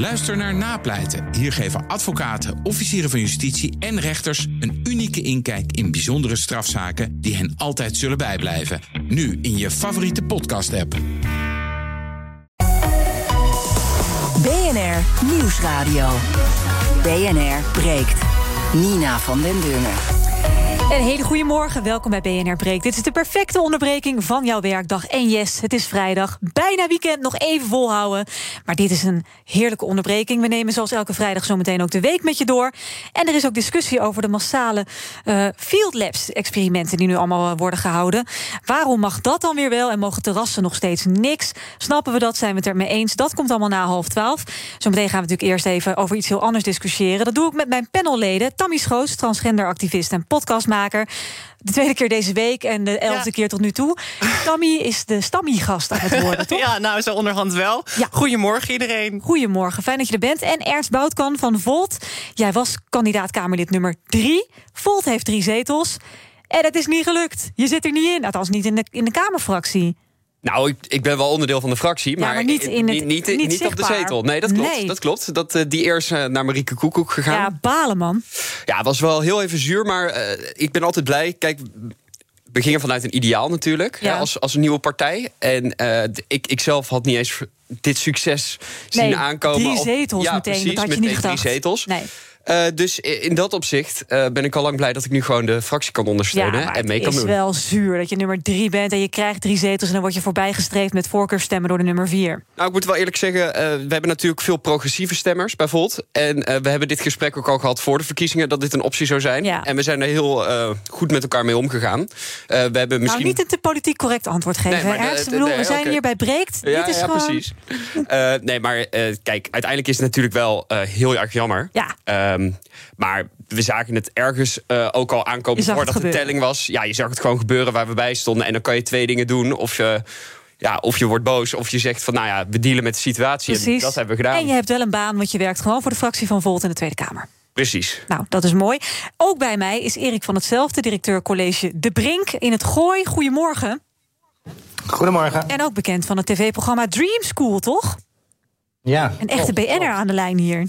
Luister naar Napleiten. Hier geven advocaten, officieren van justitie en rechters een unieke inkijk in bijzondere strafzaken die hen altijd zullen bijblijven. Nu in je favoriete podcast-app. BNR Nieuwsradio. BNR breekt. Nina van den Dungen. Een hele goede morgen, welkom bij BNR Breek. Dit is de perfecte onderbreking van jouw werkdag. En yes, het is vrijdag, bijna weekend, nog even volhouden. Maar dit is een heerlijke onderbreking. We nemen zoals elke vrijdag zometeen ook de week met je door. En er is ook discussie over de massale uh, Field Labs-experimenten... die nu allemaal worden gehouden. Waarom mag dat dan weer wel en mogen terrassen nog steeds niks? Snappen we dat, zijn we het er mee eens? Dat komt allemaal na half twaalf. Zometeen gaan we natuurlijk eerst even over iets heel anders discussiëren. Dat doe ik met mijn panelleden. Tammy Schoos, transgenderactivist en podcastmaker de tweede keer deze week en de elfde keer tot nu toe. Tammy is de Stammy-gast aan het worden, toch? Ja, nou, zo onderhand wel. Ja. Goedemorgen iedereen. Goedemorgen, fijn dat je er bent. En Ernst Boutkan van Volt. Jij was kandidaat Kamerlid nummer drie. Volt heeft drie zetels. En het is niet gelukt. Je zit er niet in, althans niet in de, in de Kamerfractie. Nou, ik, ik, ben wel onderdeel van de fractie, maar, maar niet, in het, niet, niet, niet op de zetel. Nee, dat klopt. Dat klopt. Dat, uh, die eerst uh, naar Marieke Koekoek gegaan. Ja, balen man. Ja, het was wel heel even zuur, maar uh, ik ben altijd blij. Kijk, we gingen vanuit een ideaal natuurlijk, ja. als, als een nieuwe partij. En ik, ik zelf had niet eens dit succes zien aankomen. Drie zetels ja, meteen, precies, dat had je meteen niet gedacht. drie zetels. Nee. Uh, dus in dat opzicht uh, ben ik al lang blij dat ik nu gewoon de fractie kan ondersteunen ja, en mee kan doen. Het is wel zuur dat je nummer drie bent en je krijgt drie zetels en dan word je voorbijgestreefd met voorkeurstemmen door de nummer vier. Nou, ik moet wel eerlijk zeggen, uh, we hebben natuurlijk veel progressieve stemmers bij Volt. En we hebben dit gesprek ook al gehad voor de verkiezingen dat dit een optie zou zijn. Ja. En we zijn er heel goed met elkaar mee omgegaan. we hebben misschien... Nou, niet een te politiek correct antwoord geven. Nee, ik bedoel, nee, we zijn okay. hier bij Breekt. Ja, dit is ja gewoon... precies. nee, maar kijk, uiteindelijk is het natuurlijk wel heel erg jammer. Ja. Um, maar we zagen het ergens uh, ook al aankomen voordat de telling was. Ja, je zag het gewoon gebeuren waar we bij stonden. En dan kan je twee dingen doen. Of je, ja, of je wordt boos, of je zegt van nou ja, we dealen met de situatie. Precies. En dat hebben we gedaan. En je hebt wel een baan, want je werkt gewoon voor de fractie van Volt in de Tweede Kamer. Precies. Nou, dat is mooi. Ook bij mij is Erik van hetzelfde, directeur college De Brink in het Gooi. Goedemorgen. Goedemorgen. En ook bekend van het tv-programma Dream School, toch? Ja. Een echte BN'er klopt. aan de lijn hier.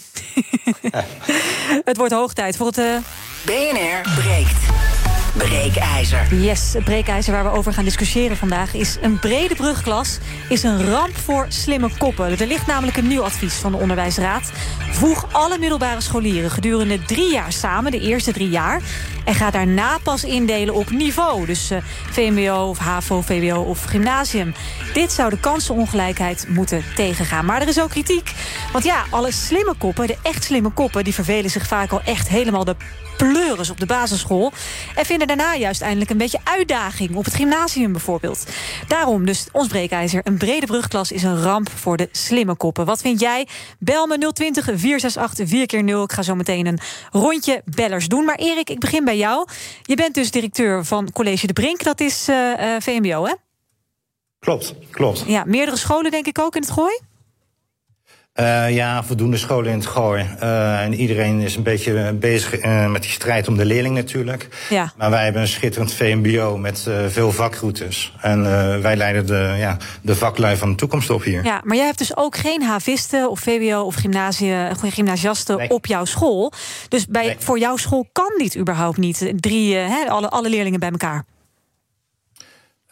Ja. het wordt hoog tijd voor het... Uh... BNR breekt. Breekijzer. Yes, het breekijzer waar we over gaan discussiëren vandaag... is een brede brugklas is een ramp voor slimme koppen. Er ligt namelijk een nieuw advies van de Onderwijsraad. Voeg alle middelbare scholieren gedurende drie jaar samen... de eerste drie jaar... en ga daarna pas indelen op niveau. Dus uh, VMBO of HAVO, VWO of gymnasium. Dit zou de kansenongelijkheid moeten tegengaan. Maar er is ook kritiek. Want ja, alle slimme koppen, de echt slimme koppen... die vervelen zich vaak al echt helemaal de pleuris op de basisschool... en vinden daarna juist eindelijk een beetje uitdaging... op het gymnasium bijvoorbeeld. Daarom dus ons breekijzer. Een brede brugklas is een ramp voor de slimme koppen. Wat vind jij? Bel me 020 468 4 keer 0 Ik ga zo meteen een rondje bellers doen. Maar Erik, ik begin bij jou. Je bent dus directeur van College de Brink. Dat is uh, uh, VMBO, hè? Klopt, klopt. Ja, meerdere scholen denk ik ook in het gooi? Uh, ja, voldoende scholen in het gooi. Uh, en iedereen is een beetje bezig uh, met die strijd om de leerling natuurlijk. Ja. Maar wij hebben een schitterend VMBO met veel vakroutes. En wij leiden de, ja, de vaklui van de toekomst op hier. Ja, maar jij hebt dus ook geen havisten of VWO of gymnasie, gymnasiasten nee. op jouw school. Dus bij, nee. voor jouw school kan dit überhaupt niet. Drie, alle, alle leerlingen bij elkaar.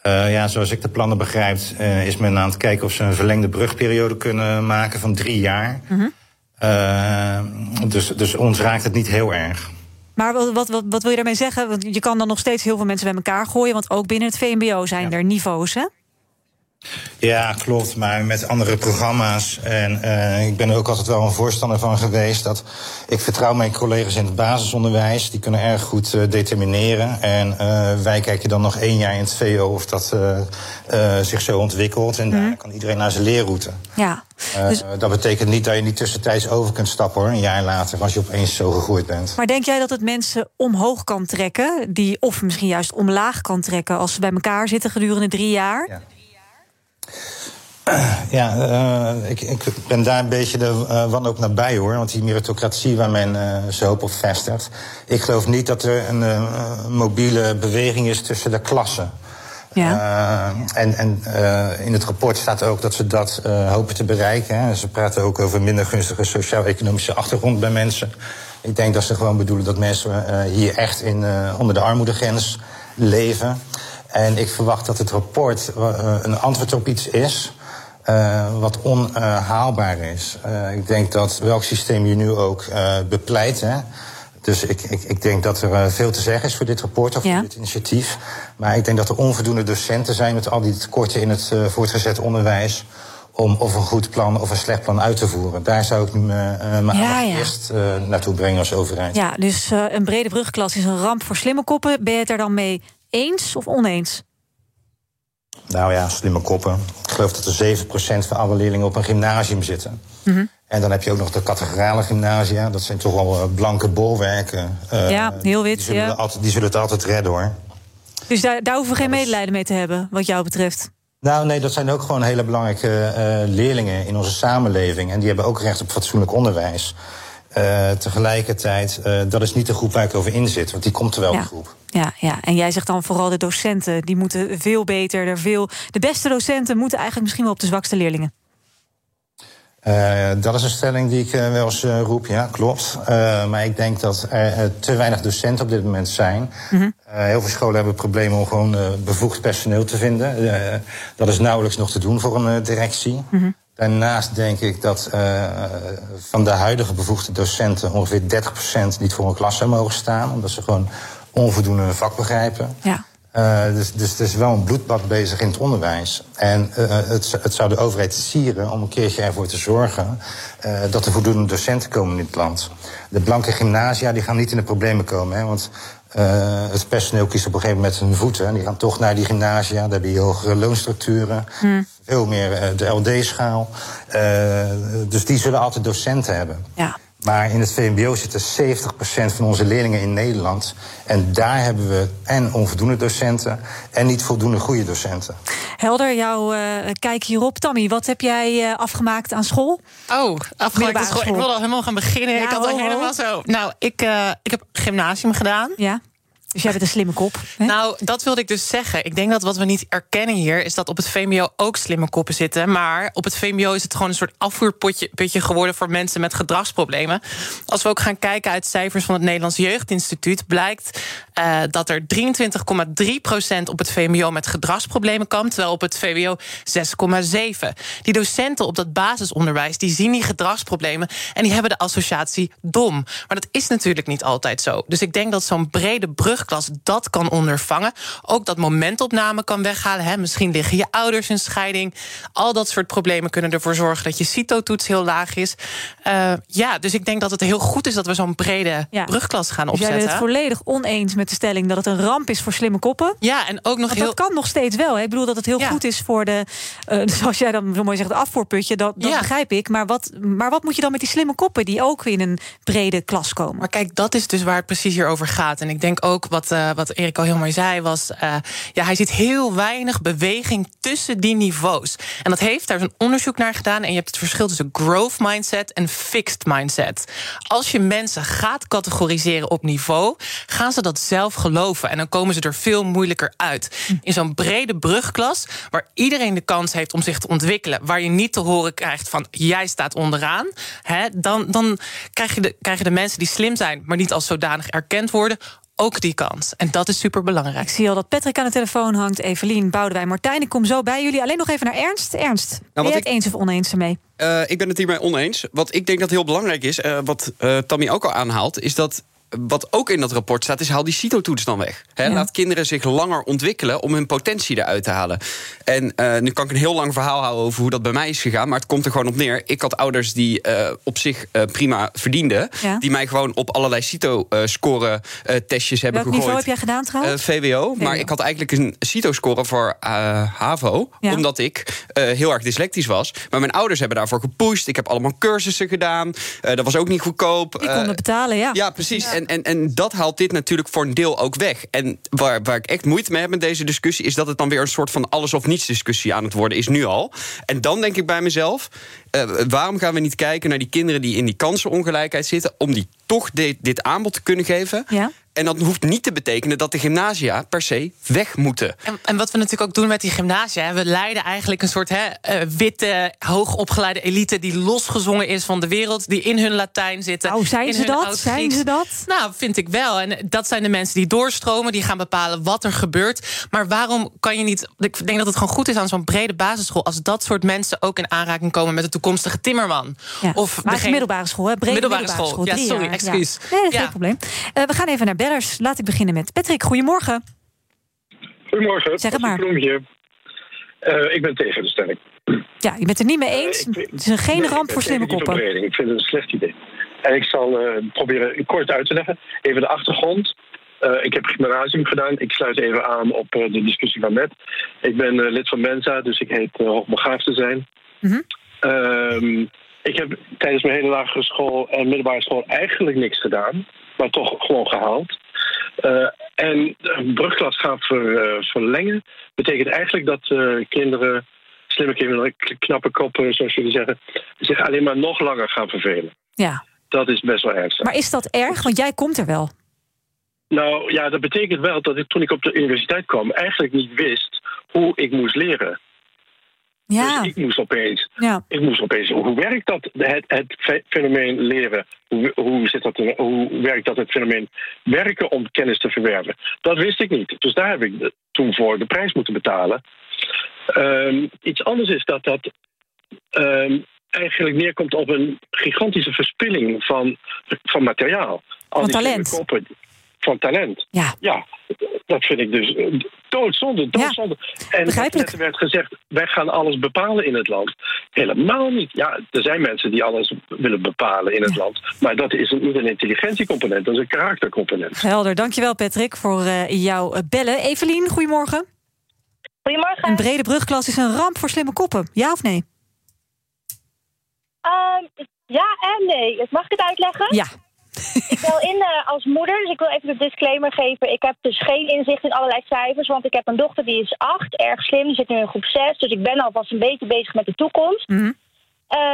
Uh, ja, zoals ik de plannen begrijp, uh, is men aan het kijken of ze een verlengde brugperiode kunnen maken van drie jaar. Mm -hmm. uh, dus, dus ons raakt het niet heel erg. Maar wat, wat, wat, wil je daarmee zeggen? Want je kan dan nog steeds heel veel mensen bij elkaar gooien, want ook binnen het VMBO zijn ja. er niveaus, hè? Ja, klopt. Maar met andere programma's. En uh, ik ben er ook altijd wel een voorstander van geweest. Dat ik vertrouw mijn collega's in het basisonderwijs. Die kunnen erg goed uh, determineren. En uh, wij kijken dan nog één jaar in het VO of dat zich zo ontwikkelt. En mm. daar kan iedereen naar zijn leerroute. Ja. Dus... dat betekent niet dat je niet tussentijds over kunt stappen hoor. Een jaar later, als je opeens zo gegroeid bent. Maar denk jij dat het mensen omhoog kan trekken? Die, of misschien juist omlaag kan trekken als ze bij elkaar zitten gedurende drie jaar? Ja. Ja, uh, ik, ik, ben daar een beetje de uh, wanhoop nabij hoor. Want die meritocratie waar men uh, zo hoop op vestigt. Ik geloof niet dat er een mobiele beweging is tussen de klassen. Ja. en en in het rapport staat ook dat ze dat hopen te bereiken. Hè. Ze praten ook over minder gunstige sociaal-economische achtergrond bij mensen. Ik denk dat ze gewoon bedoelen dat mensen hier echt in, onder de armoedegrens leven. En ik verwacht dat het rapport een antwoord op iets is uh, wat onhaalbaar is. Uh, ik denk dat welk systeem je nu ook uh, bepleit. Hè? Dus ik, ik, ik denk dat er veel te zeggen is voor dit rapport of ja. voor dit initiatief. Maar ik denk dat er onvoldoende docenten zijn met al die tekorten in het voortgezet onderwijs om of een goed plan of een slecht plan uit te voeren. Daar zou ik ja, ja. eerst naartoe brengen als overheid. Ja, dus een brede brugklas is een ramp voor slimme koppen. Ben je het er dan mee eens of oneens? Nou ja, slimme koppen. Ik geloof dat er 7% van alle leerlingen op een gymnasium zitten. Mm -hmm. En dan heb je ook nog de categorale gymnasia. Dat zijn toch wel uh, blanke bolwerken. Uh, ja, heel wit. Die zullen, ja. altijd, die zullen het altijd redden hoor. Dus daar, daar hoeven we geen medelijden mee te hebben, wat jou betreft? Nou, nee, dat zijn ook gewoon hele belangrijke uh, leerlingen in onze samenleving. En die hebben ook recht op fatsoenlijk onderwijs. Uh, tegelijkertijd, uh, dat is niet de groep waar ik over in zit, want die komt er wel, ja. de groep. Ja, ja, en jij zegt dan vooral de docenten, die moeten veel beter, er veel, de beste docenten moeten eigenlijk misschien wel op de zwakste leerlingen. Uh, dat is een stelling die ik wel eens roep, ja, klopt. maar ik denk dat er te weinig docenten op dit moment zijn. Mm -hmm. heel veel scholen hebben problemen om gewoon bevoegd personeel te vinden. dat is nauwelijks nog te doen voor een directie. Mm -hmm. Daarnaast denk ik dat uh, van de huidige bevoegde docenten ongeveer 30% niet voor een klas zou mogen staan, omdat ze gewoon onvoldoende hun vak begrijpen. Ja. Uh, dus, dus er is wel een bloedbad bezig in het onderwijs. En uh, het, het, zou de overheid sieren om een keertje ervoor te zorgen uh, dat er voldoende docenten komen in dit land. De blanke gymnasia die gaan niet in de problemen komen, hè, want het personeel kiest op een gegeven moment hun voeten. En die gaan toch naar die gymnasia, daar heb je hogere loonstructuren. Hmm veel meer de LD-schaal. Uh, dus die zullen altijd docenten hebben. Ja. Maar in het VMBO zitten 70% van onze leerlingen in Nederland. En daar hebben we en onvoldoende docenten en niet voldoende goede docenten. Helder, jouw uh, kijk hierop. Tammy, wat heb jij uh, afgemaakt aan school? Oh, afgemaakt aan school. Ik wil al helemaal gaan beginnen. Ja, ik had al helemaal zo. Nou, ik, uh, ik heb gymnasium gedaan. Ja. Dus jij bent een slimme kop. Nou, dat wilde ik dus zeggen. Ik denk dat wat we niet erkennen hier... is dat op het VMBO ook slimme koppen zitten. Maar op het VMBO is het gewoon een soort afvoerputje geworden... voor mensen met gedragsproblemen. Als we ook gaan kijken uit cijfers van het Nederlands Jeugdinstituut... blijkt uh, dat er 23,3% op het VMBO met gedragsproblemen kwam... terwijl op het VWO 6,7. Die docenten op dat basisonderwijs die zien die gedragsproblemen... en die hebben de associatie dom. Maar dat is natuurlijk niet altijd zo. Dus ik denk dat zo'n brede brug brugklas dat kan ondervangen. Ook dat momentopname kan weghalen. Hè. Misschien liggen je ouders in scheiding. Al dat soort problemen kunnen ervoor zorgen dat je CITO-toets heel laag is. Uh, ja, dus ik denk dat het heel goed is dat we zo'n brede ja. brugklas gaan opzetten. Dus jij bent het volledig oneens met de stelling dat het een ramp is voor slimme koppen. Ja, en ook nog Want heel. Dat kan nog steeds wel. Hè? Ik bedoel dat het heel ja. goed is voor de, uh, zoals jij dan zo mooi zegt, afvoerputje. Dat, dat ja. begrijp ik. Maar wat, maar wat moet je dan met die slimme koppen die ook in een brede klas komen? Maar kijk, dat is dus waar het precies hier over gaat. En ik denk ook wat, uh, wat Erik al heel zei, was... Uh, ja, hij ziet heel weinig beweging tussen die niveaus. En dat heeft, daar is een onderzoek naar gedaan... en je hebt het verschil tussen growth mindset en fixed mindset. Als je mensen gaat categoriseren op niveau... gaan ze dat zelf geloven en dan komen ze er veel moeilijker uit. In zo'n brede brugklas, waar iedereen de kans heeft om zich te ontwikkelen... waar je niet te horen krijgt van jij staat onderaan... Hè, dan, dan krijg, je de, krijg je de mensen die slim zijn... maar niet als zodanig erkend worden ook die kans. En dat is super belangrijk. Ik zie al dat Patrick aan de telefoon hangt. Evelien, Boudewijn, Martijn. Ik kom zo bij jullie. Alleen nog even naar Ernst. Ernst, nou, ben je het ik... eens of oneens ermee? Uh, ik ben het hiermee oneens. Wat ik denk dat heel belangrijk is, uh, wat uh, Tammy ook al aanhaalt... is dat wat ook in dat rapport staat, is haal die CITO-toets dan weg. He, ja. Laat kinderen zich langer ontwikkelen om hun potentie eruit te halen. En uh, nu kan ik een heel lang verhaal houden over hoe dat bij mij is gegaan. Maar het komt er gewoon op neer. Ik had ouders die uh, op zich uh, prima verdienden. Ja. Die mij gewoon op allerlei CITO-score-testjes hebben Welk gegooid. niveau heb jij gedaan trouwens? VWO, VWO. Maar ik had eigenlijk een CITO-score voor HAVO. Ja. Omdat ik heel erg dyslectisch was. Maar mijn ouders hebben daarvoor gepusht. Ik heb allemaal cursussen gedaan. dat was ook niet goedkoop. Ik kon het betalen, ja. Ja, precies. En, en, en dat haalt dit natuurlijk voor een deel ook weg. En waar, waar ik echt moeite mee heb met deze discussie... is dat het dan weer een soort van alles of niets discussie aan het worden is nu al. En dan denk ik bij mezelf... Uh, waarom gaan we niet kijken naar die kinderen die in die kansenongelijkheid zitten... om die toch de, dit aanbod te kunnen geven? Ja. En dat hoeft niet te betekenen dat de gymnasia per se weg moeten. En, en wat we natuurlijk ook doen met die gymnasia, we leiden eigenlijk een soort hè, uh, witte, hoogopgeleide elite die losgezongen is van de wereld, die in hun Latijn zitten. Oh, zijn ze dat? Zijn ze dat? Nou, vind ik wel. En dat zijn de mensen die doorstromen, die gaan bepalen wat er gebeurt. Maar waarom kan je niet. Ik denk dat het gewoon goed is aan zo'n brede basisschool als dat soort mensen ook in aanraking komen met de toekomstige timmerman. Ja. Of maar degene... middelbare school, hè? Brede middelbare, middelbare school. Ja, sorry, excuus. Ja. Nee, dat is geen probleem. Uh, we gaan even naar bellers. Laat ik beginnen met Patrick. Goedemorgen. Goedemorgen. Zeg het maar. Uh, ik ben tegen de stelling. Ja, je bent het niet mee eens. Uh, het is een geen nee, ramp voor slimme koppen. Ik vind het een slecht idee. En ik zal uh, proberen kort uit te leggen. Even de achtergrond. Uh, ik heb gymnasium gedaan. Ik sluit even aan op uh, de discussie van net. Ik ben uh, lid van Mensa, dus ik heet hoogbegaafd te zijn. Mm -hmm. ik heb tijdens mijn hele lagere school en middelbare school eigenlijk niks gedaan. Maar toch gewoon gehaald. en een brugklas gaan ver, verlengen betekent eigenlijk dat kinderen, slimme kinderen, knappe koppen, zoals jullie zeggen, zich alleen maar nog langer gaan vervelen. Ja. Dat is best wel ernstig. Maar is dat erg? Want jij komt er wel. Nou ja, dat betekent wel dat ik toen ik op de universiteit kwam eigenlijk niet wist hoe ik moest leren. Ja. Dus ik moest opeens, ja. ik moest opeens, hoe werkt dat, het, het fenomeen leren? Hoe, hoe, zit dat, hoe werkt dat het fenomeen werken om kennis te verwerven? Dat wist ik niet. Dus daar heb ik toen voor de prijs moeten betalen. Um, iets anders is dat dat um, eigenlijk neerkomt op een gigantische verspilling van, van materiaal. Al van talent. Koppen, van talent. Ja. ja, dat vind ik dus doodzonde, doodzonde. Ja, en net werd gezegd, wij gaan alles bepalen in het land. Helemaal niet. Ja, er zijn mensen die alles willen bepalen in het ja. land. Maar dat is niet een intelligentiecomponent, dat is een karaktercomponent. Helder, dankjewel Patrick voor uh, jouw bellen. Evelien, goedemorgen. Goedemorgen. Een brede brugklas is een ramp voor slimme koppen, ja of nee? Um, ja en nee. Mag ik het uitleggen? Ja. Ik bel in uh, als moeder, dus ik wil even de disclaimer geven. Ik heb dus geen inzicht in allerlei cijfers, want ik heb een dochter die is acht, erg slim, die zit nu in groep 6. Dus ik ben alvast een beetje bezig met de toekomst. Mm -hmm.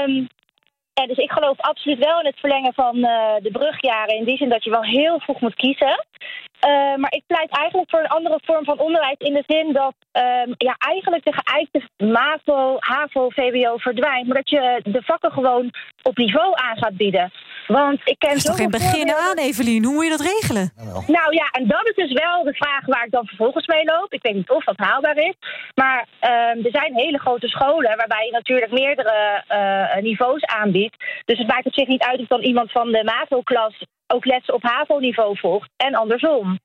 um, ja, dus ik geloof absoluut wel in het verlengen van uh, de brugjaren. In die zin dat je wel heel vroeg moet kiezen. Uh, maar ik pleit eigenlijk voor een andere vorm van onderwijs in de zin dat um, ja, eigenlijk de geëikte MAVO, HAVO, VWO verdwijnt. Maar dat je de vakken gewoon op niveau aan gaat bieden. Want ik ken is toch geen begin aan, Evelien? Hoe moet je dat regelen? Nou ja, en dat is dus wel de vraag waar ik dan vervolgens mee loop. Ik weet niet of dat haalbaar is. Maar um, er zijn hele grote scholen waarbij je natuurlijk meerdere uh, niveaus aanbiedt. Dus het maakt op zich niet uit of dan iemand van de MAVO-klas ook lessen op HAVO-niveau volgt en andersom.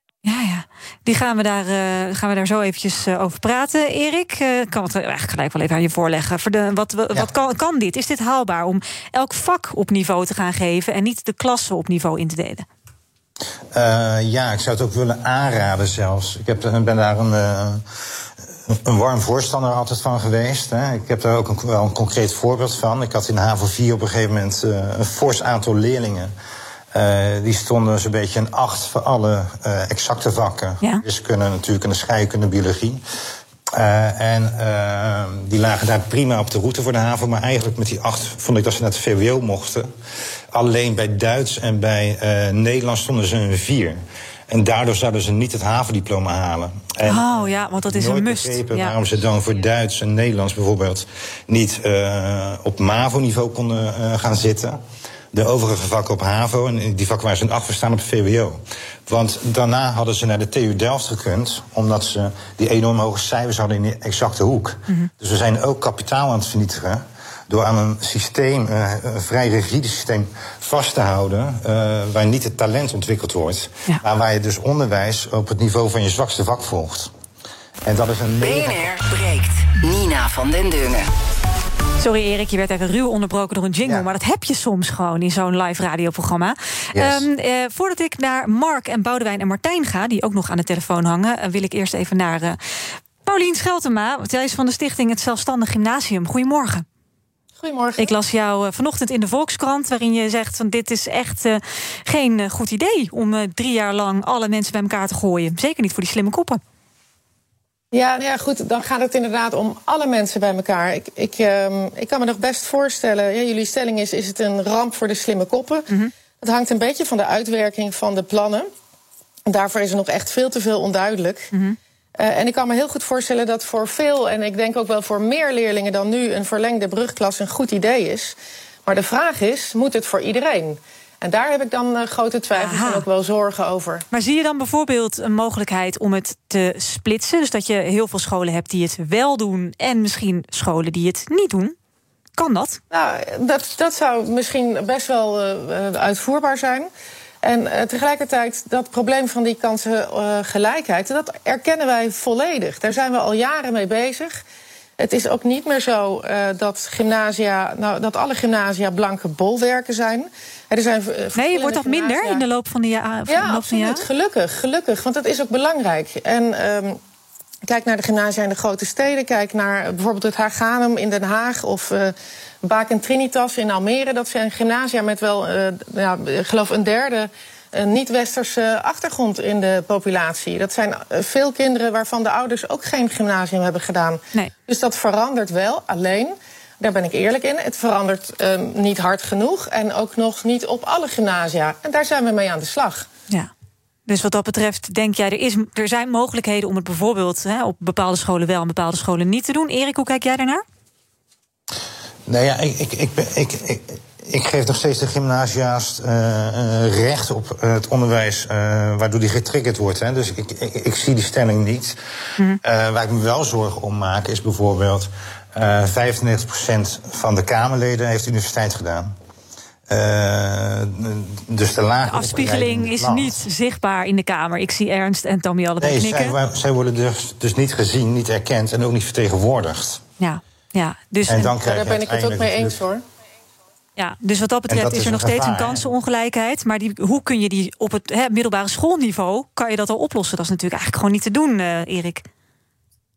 Die gaan we daar, uh, gaan we daar zo eventjes uh, over praten. Erik, ik kan het eigenlijk gelijk wel even aan je voorleggen. Voor de, wat wat ja. kan, kan dit? Is dit haalbaar om elk vak op niveau te gaan geven... en niet de klassen op niveau in te delen? ja, ik zou het ook willen aanraden zelfs. Ik heb, ben daar een, een warm voorstander altijd van geweest. Hè. Ik heb daar ook een, wel een concreet voorbeeld van. Ik had in HAVO 4 op een gegeven moment een fors aantal leerlingen... Uh, die stonden zo'n beetje een acht voor alle uh, exacte vakken. Ja. Wiskunde natuurlijk en de scheikunde, biologie. Uh, en die lagen daar prima op de route voor de haven. Maar eigenlijk met die acht vond ik dat ze naar het VWO mochten. Alleen bij Duits en bij Nederlands stonden ze een vier. En daardoor zouden ze niet het havendiploma halen. En oh ja, want dat is een must. begrepen ja. waarom ze dan voor Duits en Nederlands bijvoorbeeld... niet op MAVO-niveau konden gaan zitten de overige vakken op HAVO. En die vakken waar ze een acht staan op VWO. Want daarna hadden ze naar de TU Delft gekund. Omdat ze die enorm hoge cijfers hadden in de exacte hoek. Mm -hmm. Dus we zijn ook kapitaal aan het vernietigen. Door aan een systeem, uh, een vrij rigide systeem, vast te houden. Uh, waar niet het talent ontwikkeld wordt. Ja. Maar waar je dus onderwijs op het niveau van je zwakste vak volgt. En dat is een BNR breekt. Nina van den Dungen. Sorry Erik, je werd even ruw onderbroken door een jingle... Ja. maar dat heb je soms gewoon in zo'n live radioprogramma. Yes. Um, uh, voordat ik naar Mark en Boudewijn en Martijn ga... die ook nog aan de telefoon hangen... Uh, wil ik eerst even naar uh, Paulien Scheltema. Zij is van de stichting Het Zelfstandig Gymnasium. Goedemorgen. Goedemorgen. Ik las jou vanochtend in de Volkskrant... waarin je zegt van dit is echt uh, geen goed idee... om drie jaar lang alle mensen bij elkaar te gooien. Zeker niet voor die slimme koppen. Ja, nou ja, goed, dan gaat het inderdaad om alle mensen bij elkaar. Ik, ik, um, ik kan me nog best voorstellen, ja, jullie stelling is, is het een ramp voor de slimme koppen? Mm -hmm. Het hangt een beetje van de uitwerking van de plannen. Daarvoor is er nog echt veel te veel onduidelijk. Mm en ik kan me heel goed voorstellen dat voor veel, en ik denk ook wel voor meer leerlingen dan nu, een verlengde brugklas een goed idee is. Maar de vraag is: moet het voor iedereen? En daar heb ik dan uh, grote twijfels en ook wel zorgen over. Maar zie je dan bijvoorbeeld een mogelijkheid om het te splitsen? Dus dat je heel veel scholen hebt die het wel doen en misschien scholen die het niet doen? Kan dat? Nou, dat, dat zou misschien best wel uh, uitvoerbaar zijn. En uh, tegelijkertijd dat probleem van die kansengelijkheid, dat erkennen wij volledig. Daar zijn we al jaren mee bezig. Het is ook niet meer zo dat, gymnasia, nou, dat alle gymnasia blanke bolwerken zijn. Er zijn nee, wordt dat minder in de loop van de jaren? Ja, absoluut. Gelukkig, gelukkig. Want dat is ook belangrijk. En um, kijk naar de gymnasia in de grote steden. Kijk naar bijvoorbeeld het Haganum in Den Haag... of uh, Baak en Trinitas in Almere. Dat zijn gymnasia met wel, uh, ja, ik geloof een derde niet-westerse achtergrond in de populatie. Dat zijn eh, veel kinderen waarvan de ouders ook geen gymnasium hebben gedaan. Nee. Dus dat verandert wel. Alleen, daar ben ik eerlijk in, het verandert uh, niet hard genoeg. En ook nog niet op alle gymnasia. En daar zijn we mee aan de slag. Ja. Dus wat dat betreft denk jij, er, is, er zijn mogelijkheden om het bijvoorbeeld hè, op bepaalde scholen wel en bepaalde scholen niet te doen. Erik, hoe kijk jij daarnaar? Nou ja, ik, ik, ik, ik, ik, ik geef nog steeds de gymnasia's uh, recht op het onderwijs uh, waardoor die getriggerd wordt. Hè. Dus ik, ik, ik, zie die stelling niet. Mm. waar ik me wel zorgen om maak is bijvoorbeeld... 95% van de Kamerleden heeft universiteit gedaan. dus de, lage de afspiegeling is niet zichtbaar in de Kamer. Ik zie Ernst en Tommy allebei nee, knikken. Zij, zij worden dus, dus niet gezien, niet erkend en ook niet vertegenwoordigd. Ja, ja dus en dan krijg daar ben ik het ook mee eens hoor. Ja, dus wat dat betreft dat is er nog steeds een kansenongelijkheid. Maar die, hoe kun je die op het he, middelbare schoolniveau... kan je dat al oplossen? Dat is natuurlijk eigenlijk gewoon niet te doen, uh, Erik.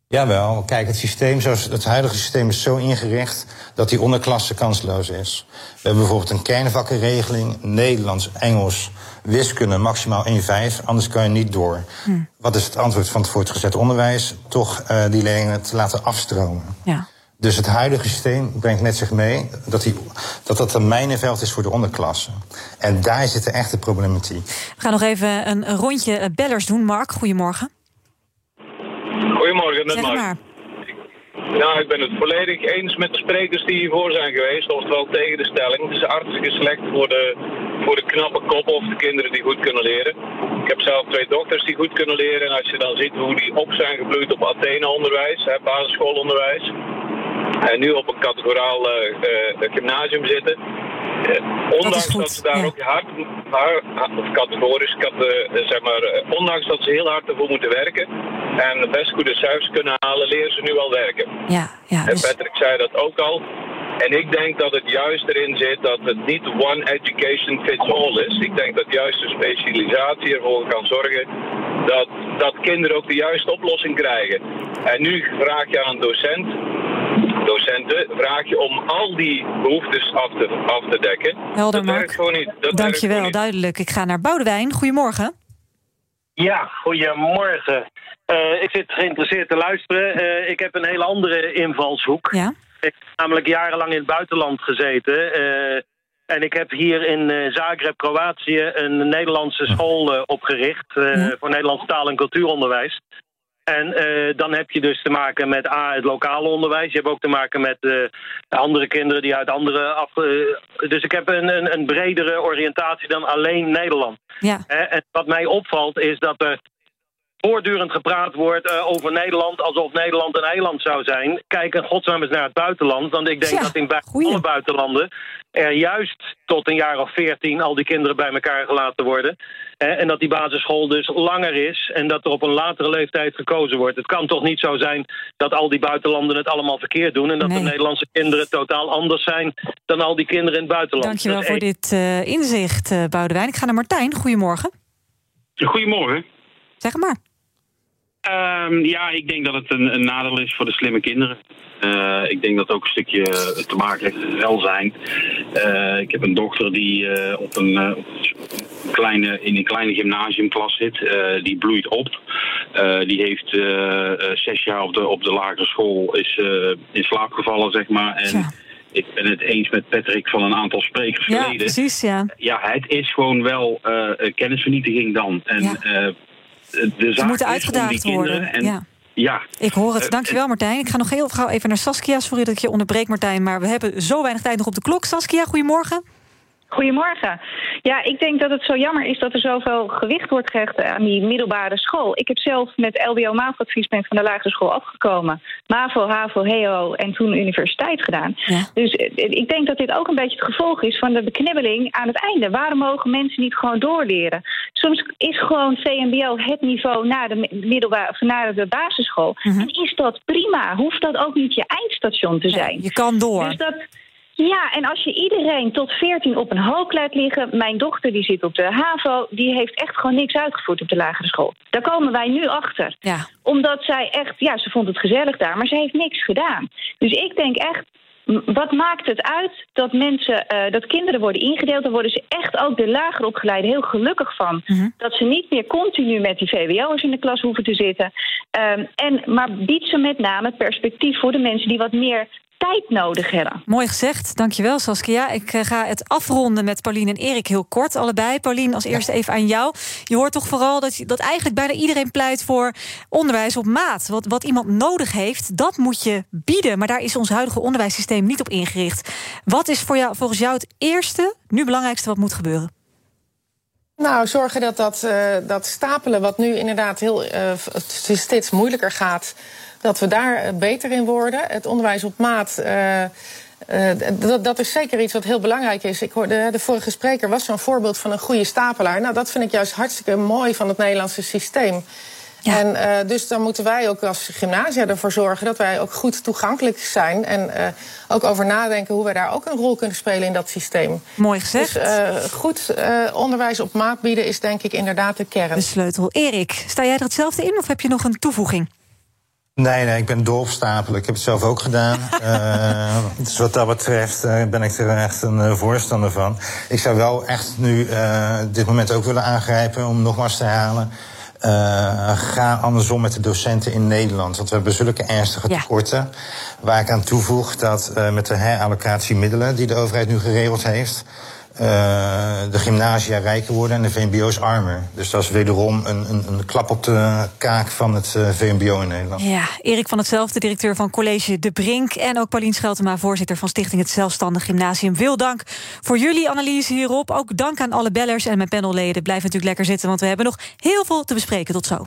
Jawel, kijk, het systeem, zoals het huidige systeem is zo ingericht dat die onderklasse kansloos is. We hebben bijvoorbeeld een kernvakkenregeling, Nederlands, Engels, wiskunde maximaal 1,5, anders kan je niet door. Hm. Wat is het antwoord van het voortgezet onderwijs? Toch uh, die leerlingen te laten afstromen. Ja. Dus het huidige systeem brengt met zich mee dat die, dat, dat een mijnenveld is voor de onderklasse. En daar zit de echte problematiek. We gaan nog even een rondje bellers doen. Mark, goedemorgen. Goedemorgen, met zeg Mark. Nou, ik ben het volledig eens met de sprekers die hiervoor zijn geweest, oftewel tegen de stelling. Het is hartstikke slecht voor de, voor de knappe kop of de kinderen die goed kunnen leren. Ik heb zelf twee dochters die goed kunnen leren. En als je dan ziet hoe die op zijn gebloeid op Athene-onderwijs, basisschoolonderwijs, en nu op een categoraal uh, gymnasium zitten. Uh, ondanks dat, dat, ze daar ook hard, hard, of categorisch, kat, zeg maar, ondanks dat ze heel hard ervoor moeten werken en best goede cijfers kunnen halen, leren ze nu al werken. Ja, ja, dus... En Patrick zei dat ook al. En ik denk dat het juist erin zit dat het niet one education fits all is. Ik denk dat juist de specialisatie ervoor kan zorgen dat, dat kinderen ook de juiste oplossing krijgen. En nu vraag je aan een docent docenten vraag je om al die behoeftes af te, af te dekken. Helder, dat werkt gewoon niet. Dat Dankjewel, duidelijk. Ik ga naar Boudewijn. Goedemorgen. Ja, goedemorgen. Uh, ik zit geïnteresseerd te luisteren. Uh, ik heb een hele andere invalshoek. Ja? Ik heb namelijk jarenlang in het buitenland gezeten. Uh, en ik heb hier in Zagreb, Kroatië, een Nederlandse school opgericht... Ja? voor Nederlandse taal- en cultuuronderwijs. En uh, dan heb je dus te maken met A, het lokale onderwijs. Je hebt ook te maken met uh, andere kinderen die uit andere... Af, uh, dus ik heb een, een, een, bredere oriëntatie dan alleen Nederland. Ja. en wat mij opvalt is dat er voortdurend gepraat wordt uh, over Nederland... alsof Nederland een eiland zou zijn. Kijk in godsnaam eens naar het buitenland. Want ik denk ja, dat in alle buitenlanden... er juist tot een jaar of veertien al die kinderen bij elkaar gelaten worden. en dat die basisschool dus langer is... en dat er op een latere leeftijd gekozen wordt. Het kan toch niet zo zijn dat al die buitenlanden het allemaal verkeerd doen... en dat nee. de Nederlandse kinderen totaal anders zijn... dan al die kinderen in het buitenland. Dankjewel voor dit uh, inzicht, uh, Boudewijn. Ik ga naar Martijn. Goedemorgen. Goedemorgen. Zeg maar. Um, ja, ik denk dat het een, een, nadeel is voor de slimme kinderen. Uh, ik denk dat ook een stukje te maken heeft met welzijn. Uh, ik heb een dochter die uh, op, een, op een, kleine, in een kleine gymnasiumklas zit. die bloeit op. die heeft zes jaar op de, op de lagere school is in slaap gevallen, zeg maar. En ja ik ben het eens met Patrick van een aantal sprekers ja, geleden. Precies, ja, Ja, het is gewoon wel uh, kennisvernietiging dan. En, ja. uh, de Ze moeten uitgedaagd worden. En, ja. Ja. Ik hoor het. Dankjewel, Martijn. Ik ga nog heel gauw even naar Saskia. Sorry dat ik je onderbreek, Martijn. Maar we hebben zo weinig tijd nog op de klok. Saskia, goedemorgen. Goedemorgen. Ja, ik denk dat het zo jammer is dat er zoveel gewicht wordt gehecht aan die middelbare school. Ik heb zelf met LBO MAVO-advies ben van de lagere school afgekomen. MAVO, HAVO, HEO en toen universiteit gedaan. Ja. Dus ik denk dat dit ook een beetje het gevolg is van de beknibbeling aan het einde. Waarom mogen mensen niet gewoon doorleren? Soms is gewoon VMBO het niveau na de, middelbare, of na de basisschool. Mhm. En is dat prima? Hoeft dat ook niet je eindstation te zijn? Je kan door. Dus dat... Ja, en als je iedereen tot 14 op een hoop laat liggen. Mijn dochter die zit op de HAVO, die heeft echt gewoon niks uitgevoerd op de lagere school. Daar komen wij nu achter. Ja. Omdat zij echt, ja, ze vond het gezellig daar, maar ze heeft niks gedaan. Dus ik denk echt. Wat maakt het uit dat mensen, uh, dat kinderen worden ingedeeld? Daar worden ze echt ook de lager opgeleiden heel gelukkig van. Mm -hmm. Dat ze niet meer continu met die VWO'ers in de klas hoeven te zitten. Um, en, maar biedt ze met name perspectief voor de mensen die wat meer tijd nodig hebben. Mooi gezegd, dankjewel Saskia. Ik uh, ga het afronden met Paulien en Erik heel kort, allebei. Paulien, als eerste ja. even aan jou. Je hoort toch vooral dat, dat eigenlijk bijna iedereen pleit voor onderwijs op maat. Wat, wat iemand nodig heeft, dat moet je bieden. Maar daar is ons huidige onderwijssysteem niet op ingericht. Wat is voor jou, volgens jou het eerste, nu belangrijkste wat moet gebeuren? Nou, zorgen dat dat, uh, dat stapelen, wat nu inderdaad heel, uh, steeds moeilijker gaat dat we daar beter in worden. Het onderwijs op maat. Uh, uh, dat, dat, is zeker iets wat heel belangrijk is. Ik hoorde, de vorige spreker was zo'n voorbeeld van een goede stapelaar. Nou, dat vind ik juist hartstikke mooi van het Nederlandse systeem. Ja. En uh, dus dan moeten wij ook als gymnasia ervoor zorgen dat wij ook goed toegankelijk zijn. En uh, ook over nadenken hoe wij daar ook een rol kunnen spelen in dat systeem. Mooi gezegd. Dus goed onderwijs op maat bieden is denk ik inderdaad de kern. De sleutel. Erik, sta jij er hetzelfde in of heb je nog een toevoeging? Nee, nee, ik ben doorstapelen. Ik heb het zelf ook gedaan. uh, dus wat dat betreft uh, ben ik er echt een uh, voorstander van. Ik zou wel echt nu dit moment ook willen aangrijpen om nogmaals te herhalen. ga andersom met de docenten in Nederland. Want we hebben zulke ernstige tekorten. Ja. Waar ik aan toevoeg dat met de herallocatie middelen die de overheid nu geregeld heeft. Uh, de gymnasia rijker worden en de VMBO's armer. Dus dat is wederom een, een, een klap op de kaak van het uh, VMBO in Nederland. Ja, Erik van hetzelfde, directeur van College De Brink... en ook Paulien Scheltema, voorzitter van Stichting Het Zelfstandig Gymnasium. Veel dank voor jullie analyse hierop. Ook dank aan alle bellers en mijn panelleden. Blijf natuurlijk lekker zitten, want we hebben nog heel veel te bespreken. Tot zo.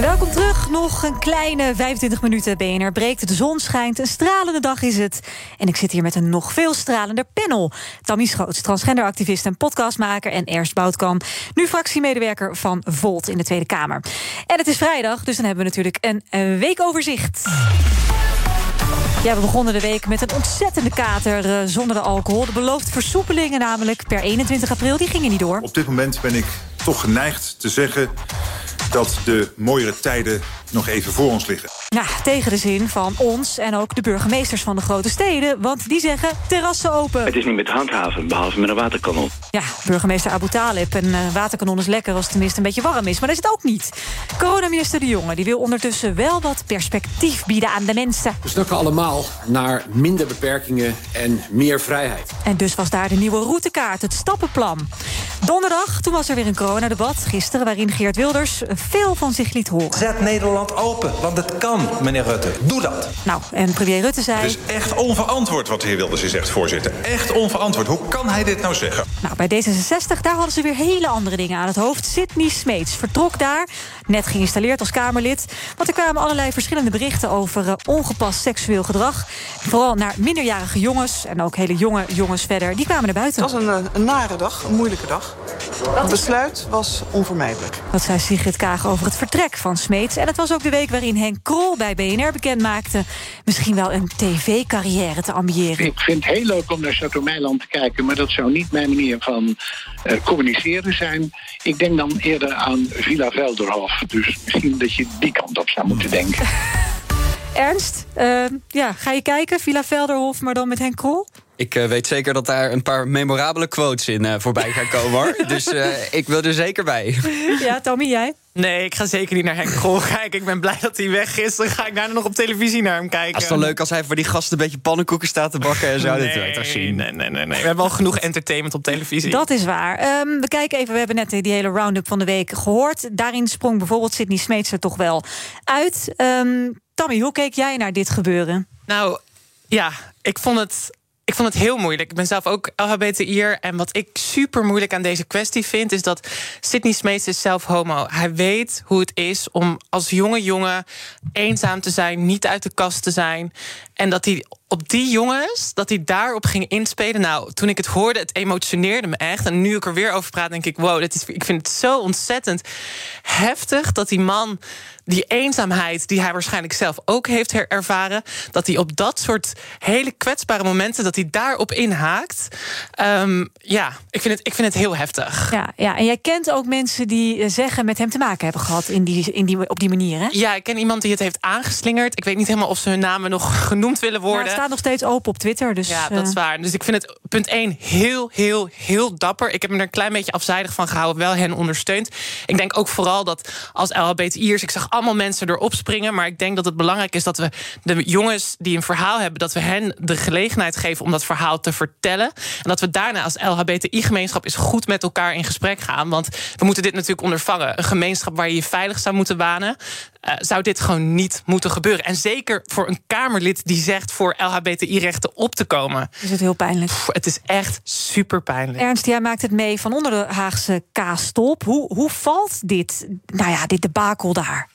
Welkom terug. Nog een kleine 25 minuten. BNR breekt. De zon schijnt. Een stralende dag is het. En ik zit hier met een nog veel stralender panel. Tammy Schoots, transgenderactivist en podcastmaker. En Ernst Boutkamp, nu fractiemedewerker van Volt in de Tweede Kamer. En het is vrijdag, dus dan hebben we natuurlijk een, weekoverzicht. Ja, we begonnen de week met een ontzettende kater uh, zonder de alcohol. De beloofde versoepelingen namelijk per 21 april, die gingen niet door. Op dit moment ben ik toch geneigd te zeggen dat de mooiere tijden nog even voor ons liggen. Ja, tegen de zin van ons en ook de burgemeesters van de grote steden. Want die zeggen terrassen open. Het is niet met handhaven, behalve met een waterkanon. Ja, burgemeester Abu Talib. Een uh, waterkanon is lekker als het tenminste een beetje warm is. Maar dat is het ook niet. Coronaminister De Jonge die wil ondertussen wel wat perspectief bieden aan de mensen. We snakken allemaal naar minder beperkingen en meer vrijheid. En dus was daar de nieuwe routekaart, het stappenplan. Donderdag, toen was er weer een coronadebat. Gisteren, waarin Geert Wilders veel van zich liet horen. Zet Nederland open, want het kan, meneer Rutte. Doe dat. Nou, en premier Rutte zei... Het is echt onverantwoord wat de heer Wilders hier zegt, voorzitter. Echt onverantwoord. Hoe kan hij dit nou zeggen? Nou, bij D66, daar hadden ze weer hele andere dingen aan het hoofd. Sidney Smeets vertrok daar, net geïnstalleerd als Kamerlid. Want er kwamen allerlei verschillende berichten over uh, ongepast seksueel gedrag. Vooral naar minderjarige jongens en ook hele jonge jongens verder. Die kwamen naar buiten. Het was een, een nare dag, een moeilijke dag. Het besluit was onvermijdelijk. Dat zei Sigrid Over het vertrek van Smeets. En het was ook de week waarin Henk Krol bij BNR bekend maakte... misschien wel een tv-carrière te ambiëren. Ik vind het heel leuk om naar Chateau Meiland te kijken... maar dat zou niet mijn manier van uh, communiceren zijn. Ik denk dan eerder aan Villa Velderhof. Dus misschien dat je die kant op zou moeten denken. Ernst, uh, ja, ga je kijken, Villa Velderhof, maar dan met Henk Krol? Ik uh, weet zeker dat daar een paar memorabele quotes in uh, voorbij gaan komen. hoor. dus uh, ik wil er zeker bij. Ja, Tommy, jij? Nee, ik ga zeker niet naar Henk Krol kijken. Ik ben blij dat hij weg is. Dan ga ik daarna nog op televisie naar hem kijken. Het is toch leuk als hij voor die gasten een beetje pannenkoeken staat te bakken en zo. Nee, toch zien. nee, nee, nee, nee. We hebben al genoeg entertainment op televisie. Dat is waar. Um, we kijken even, we hebben net die hele round-up van de week gehoord. Daarin sprong bijvoorbeeld Sydney Smeets er toch wel uit. Um, Tammy, hoe keek jij naar dit gebeuren? Nou, ja, ik vond het ik vond het heel moeilijk. Ik ben zelf ook LHBTI'er. En wat ik super moeilijk aan deze kwestie vind... is dat Sidney Smeets is zelf homo. Hij weet hoe het is om als jonge jongen eenzaam te zijn... niet uit de kast te zijn. En dat hij op die jongens, dat hij daarop ging inspelen. Nou, toen ik het hoorde, het emotioneerde me echt. En nu ik er weer over praat, denk ik... wow, dit is, ik vind het zo ontzettend heftig... dat die man die eenzaamheid die hij waarschijnlijk zelf ook heeft ervaren... dat hij op dat soort hele kwetsbare momenten... dat hij daarop inhaakt. Um, ja, ik vind, het, ik vind het heel heftig. Ja, ja, en jij kent ook mensen die zeggen met hem te maken hebben gehad... In die, in die, op die manier, hè? Ja, ik ken iemand die het heeft aangeslingerd. Ik weet niet helemaal of ze hun namen nog genoemd willen worden. Staat nog steeds open op Twitter. Dus, ja, dat is waar. Dus ik vind het punt 1 heel, heel, heel dapper. Ik heb me er een klein beetje afzijdig van gehouden. Wel hen ondersteund. Ik denk ook vooral dat als LHBTI'ers... ik zag allemaal mensen erop springen. Maar ik denk dat het belangrijk is dat we de jongens die een verhaal hebben... dat we hen de gelegenheid geven om dat verhaal te vertellen. En dat we daarna als LHBTI-gemeenschap... eens goed met elkaar in gesprek gaan. Want we moeten dit natuurlijk ondervangen. Een gemeenschap waar je je veilig zou moeten banen... Uh, zou dit gewoon niet moeten gebeuren. En zeker voor een Kamerlid die zegt voor LHBTI-rechten op te komen. Is het heel pijnlijk? Pff, het is echt super pijnlijk. Ernst, jij maakt het mee van onder de Haagse kaastop. Hoe, hoe valt dit, nou ja, dit debakel daar?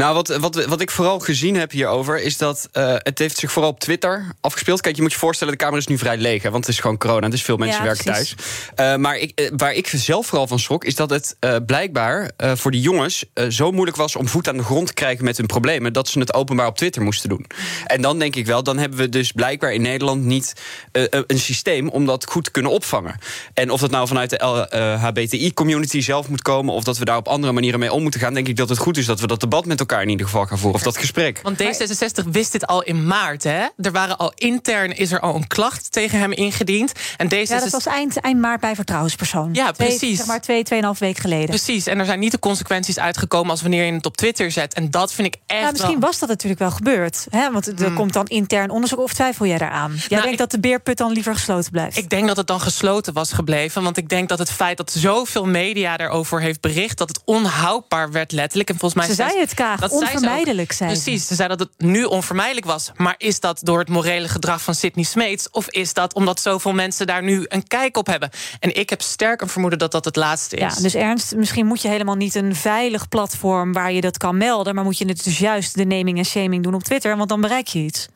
Nou, wat, wat, wat ik vooral gezien heb hierover is dat uh, het heeft zich vooral op Twitter afgespeeld. Kijk, je moet je voorstellen, de Kamer is nu vrij leeg, hè, want het is gewoon corona. Dus veel mensen ja, werken precies. thuis. Uh, maar ik, uh, waar ik zelf vooral van schrok, is dat het blijkbaar voor die jongens zo moeilijk was om voet aan de grond te krijgen met hun problemen, dat ze het openbaar op Twitter moesten doen. En dan denk ik wel, dan hebben we dus blijkbaar in Nederland niet een systeem om dat goed te kunnen opvangen. En of dat nou vanuit de LHBTI-community zelf moet komen, of dat we daar op andere manieren mee om moeten gaan, denk ik dat het goed is dat we dat debat met elkaar in ieder geval gaan voeren. Of dat gesprek. Want D66 wist dit al in maart. Hè? Er waren al intern is er al een klacht tegen hem ingediend. En D66... Ja, dat was eind, eind maart bij vertrouwenspersoon. Ja, precies. Twee, zeg maar twee, tweeënhalf week geleden. Precies. En er zijn niet de consequenties uitgekomen als wanneer je het op Twitter zet. En dat vind ik echt. Ja, misschien wel... was dat natuurlijk wel gebeurd. Hè? Want er hmm. komt dan intern onderzoek. Of twijfel jij daaraan? Jij nou, denkt ik... dat de beerput dan liever gesloten blijft? Ik denk dat het dan gesloten was gebleven. Want ik denk dat het feit dat zoveel media daarover heeft bericht. dat het onhoudbaar werd letterlijk. En volgens mij Ze zei het, Kaag. Dat onvermijdelijk zijn. Precies, ze zei dat het nu onvermijdelijk was. Maar is dat door het morele gedrag van Sidney Smeets? Of is dat omdat zoveel mensen daar nu een kijk op hebben? En ik heb sterk een vermoeden dat dat het laatste is. Ja, dus Ernst, misschien moet je helemaal niet een veilig platform... waar je dat kan melden, maar moet je het dus juist de naming en shaming doen op Twitter... want dan bereik je iets.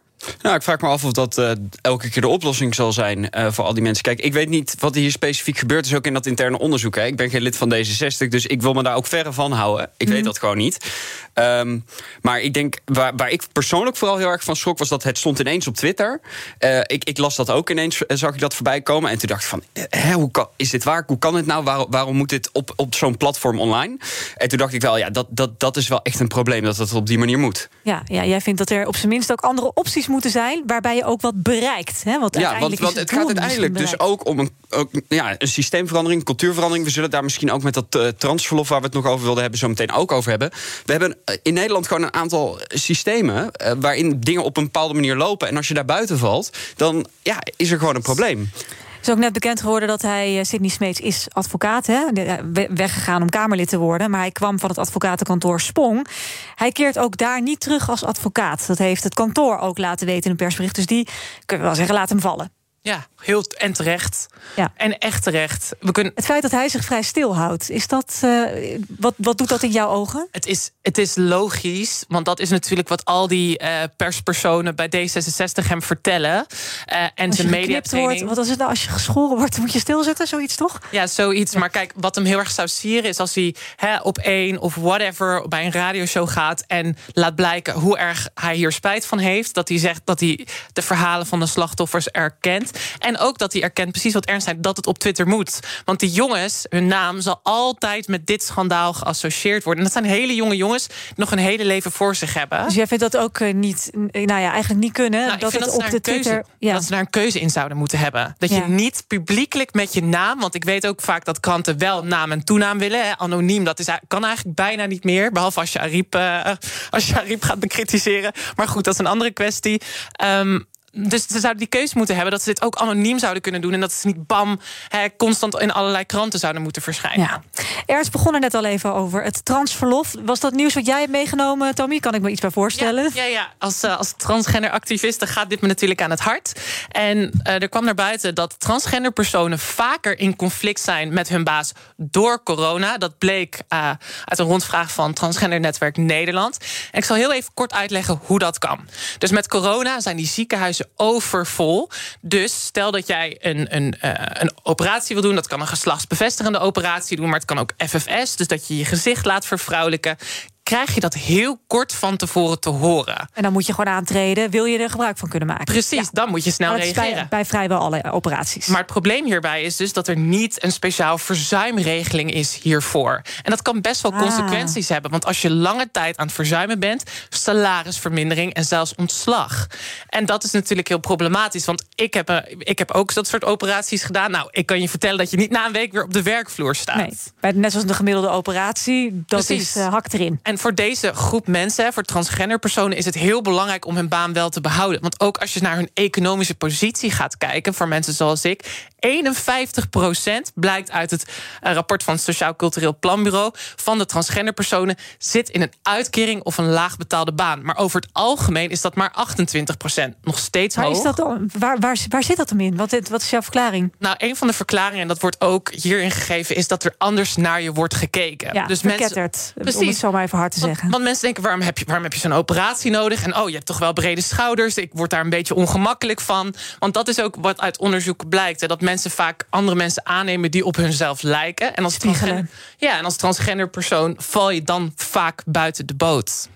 Nou, ik vraag me af of dat uh, elke keer de oplossing zal zijn uh, voor al die mensen. Kijk, ik weet niet wat hier specifiek gebeurt is ook in dat interne onderzoek. Hè. Ik ben geen lid van D66, dus ik wil me daar ook verre van houden. Ik mm. weet dat gewoon niet. Um, maar ik denk, waar, waar, ik persoonlijk vooral heel erg van schrok... was dat het stond ineens op Twitter. Uh, ik, ik, las dat ook ineens, zag ik dat voorbij komen. En toen dacht ik van, hè, hoe kan, is dit waar? Hoe kan het nou? Waarom, waarom moet dit op, op zo'n platform online? En toen dacht ik wel, ja, dat, dat, dat is wel echt een probleem... dat het op die manier moet. Ja, ja, jij vindt dat er op zijn minst ook andere opties moeten zijn... waarbij je ook wat bereikt. Hè? Want ja, want, want het, het gaat uiteindelijk dus ook om een, ook, ja, een systeemverandering, een cultuurverandering. We zullen daar misschien ook met dat uh, transverlof... waar we het nog over wilden hebben, zo meteen ook over hebben. We hebben in Nederland gewoon een aantal systemen... Uh, waarin dingen op een bepaalde manier lopen. En als je daar buiten valt, dan ja, is er gewoon een probleem. Is ook net bekend geworden dat hij, uh, Sidney Smeets, is advocaat. Hè? Weggegaan om Kamerlid te worden. Maar hij kwam van het advocatenkantoor Spong. Hij keert ook daar niet terug als advocaat. Dat heeft het kantoor ook laten weten in een persbericht. Dus die, kunnen we wel zeggen, laat hem vallen. Ja, heel en terecht. Ja. En echt terecht. We kunnen... Het feit dat hij zich vrij stil houdt, is dat, uh, wat, wat doet dat in jouw ogen? Het is, het is logisch, want dat is natuurlijk wat al die uh, perspersonen bij D66 hem vertellen. Uh, en zijn mediatraining. Wordt, wat is het nou als je geschoren wordt, moet je stilzitten, zoiets toch? Ja, zoiets. Ja. Maar kijk, wat hem heel erg zou sieren is als hij hè, op één of whatever bij een radioshow gaat en laat blijken hoe erg hij hier spijt van heeft. Dat hij zegt dat hij de verhalen van de slachtoffers erkent. En ook dat hij erkent precies wat ernst dat het op Twitter moet. Want die jongens, hun naam zal altijd met dit schandaal geassocieerd worden. En dat zijn hele jonge jongens die nog een hele leven voor zich hebben. Dus jij vindt dat ook niet, nou ja, eigenlijk niet kunnen. Nou, dat het dat op de keuze, Twitter. Ja. Dat ze daar een keuze in zouden moeten hebben. Dat je niet publiekelijk met je naam. Want ik weet ook vaak dat kranten wel naam en toenaam willen. Hè. Anoniem, dat is, kan eigenlijk bijna niet meer. Behalve als je Ariep, eh, als je Ariep gaat bekritiseren. Maar goed, dat is een andere kwestie. Ehm, dus ze zouden die keuze moeten hebben dat ze dit ook anoniem zouden kunnen doen. En dat ze niet bam constant in allerlei kranten zouden moeten verschijnen. Ja. Ernst begon er net al even over het transverlof. Was dat nieuws wat jij hebt meegenomen, Tommy? Kan ik me iets bij voorstellen? Ja, ja. Als, eh, als transgender activiste gaat dit me natuurlijk aan het hart. En eh, er kwam naar buiten dat transgender personen vaker in conflict zijn met hun baas door corona. Dat bleek eh, uit een rondvraag van Transgender Netwerk Nederland. En ik zal heel even kort uitleggen hoe dat kan. Dus met corona zijn die ziekenhuizen overvol. Dus stel dat jij een, een, eh, een operatie wil doen. Dat kan een geslachtsbevestigende operatie doen. Maar het kan ook FFS. Dus dat je je gezicht laat vervrouwelijken krijg je dat heel kort van tevoren te horen. En dan moet je gewoon aantreden. Wil je er gebruik van kunnen maken? Precies, Ja. dan moet je snel reageren. bij, bij vrijwel alle operaties. Maar het probleem hierbij is dus dat er niet een speciaal verzuimregeling is hiervoor. En dat kan best wel Ah. consequenties hebben. Want als je lange tijd aan het verzuimen bent, salarisvermindering en zelfs ontslag. En dat is natuurlijk heel problematisch. Want ik heb, eh, ik heb ook dat soort operaties gedaan. Nou, ik kan je vertellen dat je niet na een week weer op de werkvloer staat. Nee, bij, net zoals de gemiddelde operatie, dat Precies. is uh, hak erin. En voor deze groep mensen, voor transgender personen, is het heel belangrijk om hun baan wel te behouden. Want ook als je naar hun economische positie gaat kijken, voor mensen zoals ik, 51% blijkt uit het eh, rapport van het Sociaal Cultureel Planbureau van de transgender personen zit in een uitkering of een laagbetaalde baan. Maar over het algemeen is dat maar 28%. Nog steeds Waar, hoog. is dat dan, waar, waar, waar zit dat hem in? Wat, wat is jouw verklaring? Nou, een van de verklaringen, en dat wordt ook hierin gegeven, is dat er anders naar je wordt gekeken. Ja, dus verketterd, om Precies. het zo maar even hard te Want- zeggen. Want mensen denken, waarom heb je, waarom heb je zo'n operatie nodig? En oh, je hebt toch wel brede schouders. Ik word daar een beetje ongemakkelijk van. Want dat is ook wat uit onderzoek blijkt. Hè, dat mensen vaak andere mensen aannemen die op hunzelf lijken. En als, transgender, ja, en als transgender persoon val je dan vaak buiten de boot.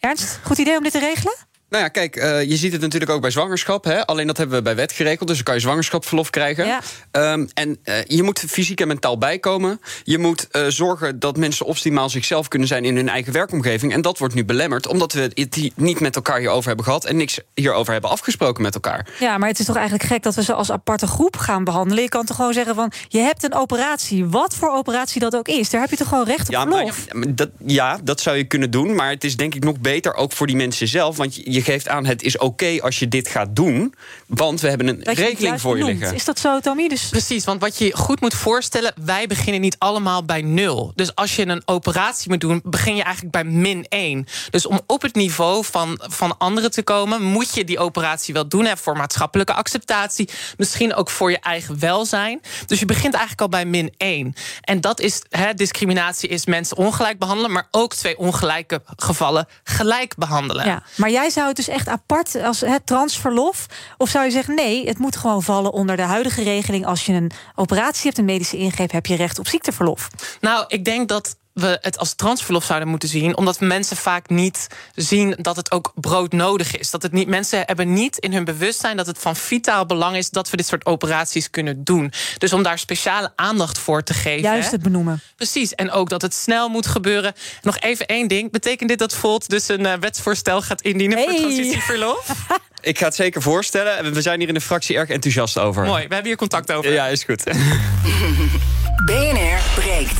Ernst, goed idee om dit te regelen? Nou ja, kijk, eh, je ziet het natuurlijk ook bij zwangerschap. Hè? Alleen dat hebben we bij wet geregeld. Dus dan kan je zwangerschapsverlof krijgen. Ja. Ehm, en eh, je moet fysiek en mentaal bijkomen. Je moet eh, zorgen dat mensen optimaal zichzelf kunnen zijn in hun eigen werkomgeving. En dat wordt nu belemmerd, omdat we het niet met elkaar hierover hebben gehad. En niks hierover hebben afgesproken met elkaar. Ja, maar het is toch eigenlijk gek dat we ze als aparte groep gaan behandelen. Je kan toch gewoon zeggen van, je hebt een operatie. Wat voor operatie dat ook is. Daar heb je toch gewoon recht op Ja, maar, ja, dat, ja, dat zou je kunnen doen. Maar het is denk ik nog beter ook voor die mensen zelf. Want je geeft aan, het is oké als je dit gaat doen. Want we hebben een Dat juist voor je liggen. Is dat zo, Tommy? Dus Precies, want wat je je goed moet voorstellen, wij beginnen niet allemaal bij nul. Dus als je een operatie moet doen, begin je eigenlijk bij min 1. Dus om op het niveau van, van anderen te komen, moet je die operatie wel doen. Hè, voor maatschappelijke acceptatie, misschien ook voor je eigen welzijn. Dus je begint eigenlijk al bij min 1. En dat is, hè, discriminatie is mensen ongelijk behandelen, maar ook twee ongelijke gevallen gelijk behandelen. Ja, maar jij zou het dus echt apart als het transverlof? Of zou je zeggen, nee, het moet gewoon vallen onder de huidige regeling. Als je een operatie hebt, een medische ingreep, heb je recht op ziekteverlof. Nou, ik denk dat we het als transverlof zouden moeten zien, omdat mensen vaak niet zien dat het ook broodnodig is. Dat het niet, mensen hebben niet in hun bewustzijn dat het van vitaal belang is dat we dit soort operaties kunnen doen. Dus om daar speciale aandacht voor te geven. Juist het benoemen. Precies, en ook dat het snel moet gebeuren. Nog even één ding. Betekent dit dat Volt dus een eh, wetsvoorstel gaat indienen voor Hey. transitieverlof? Ik ga het zeker voorstellen. We zijn hier in de fractie erg enthousiast over. Mooi, we hebben hier contact over. Ja, is goed. BNR breekt.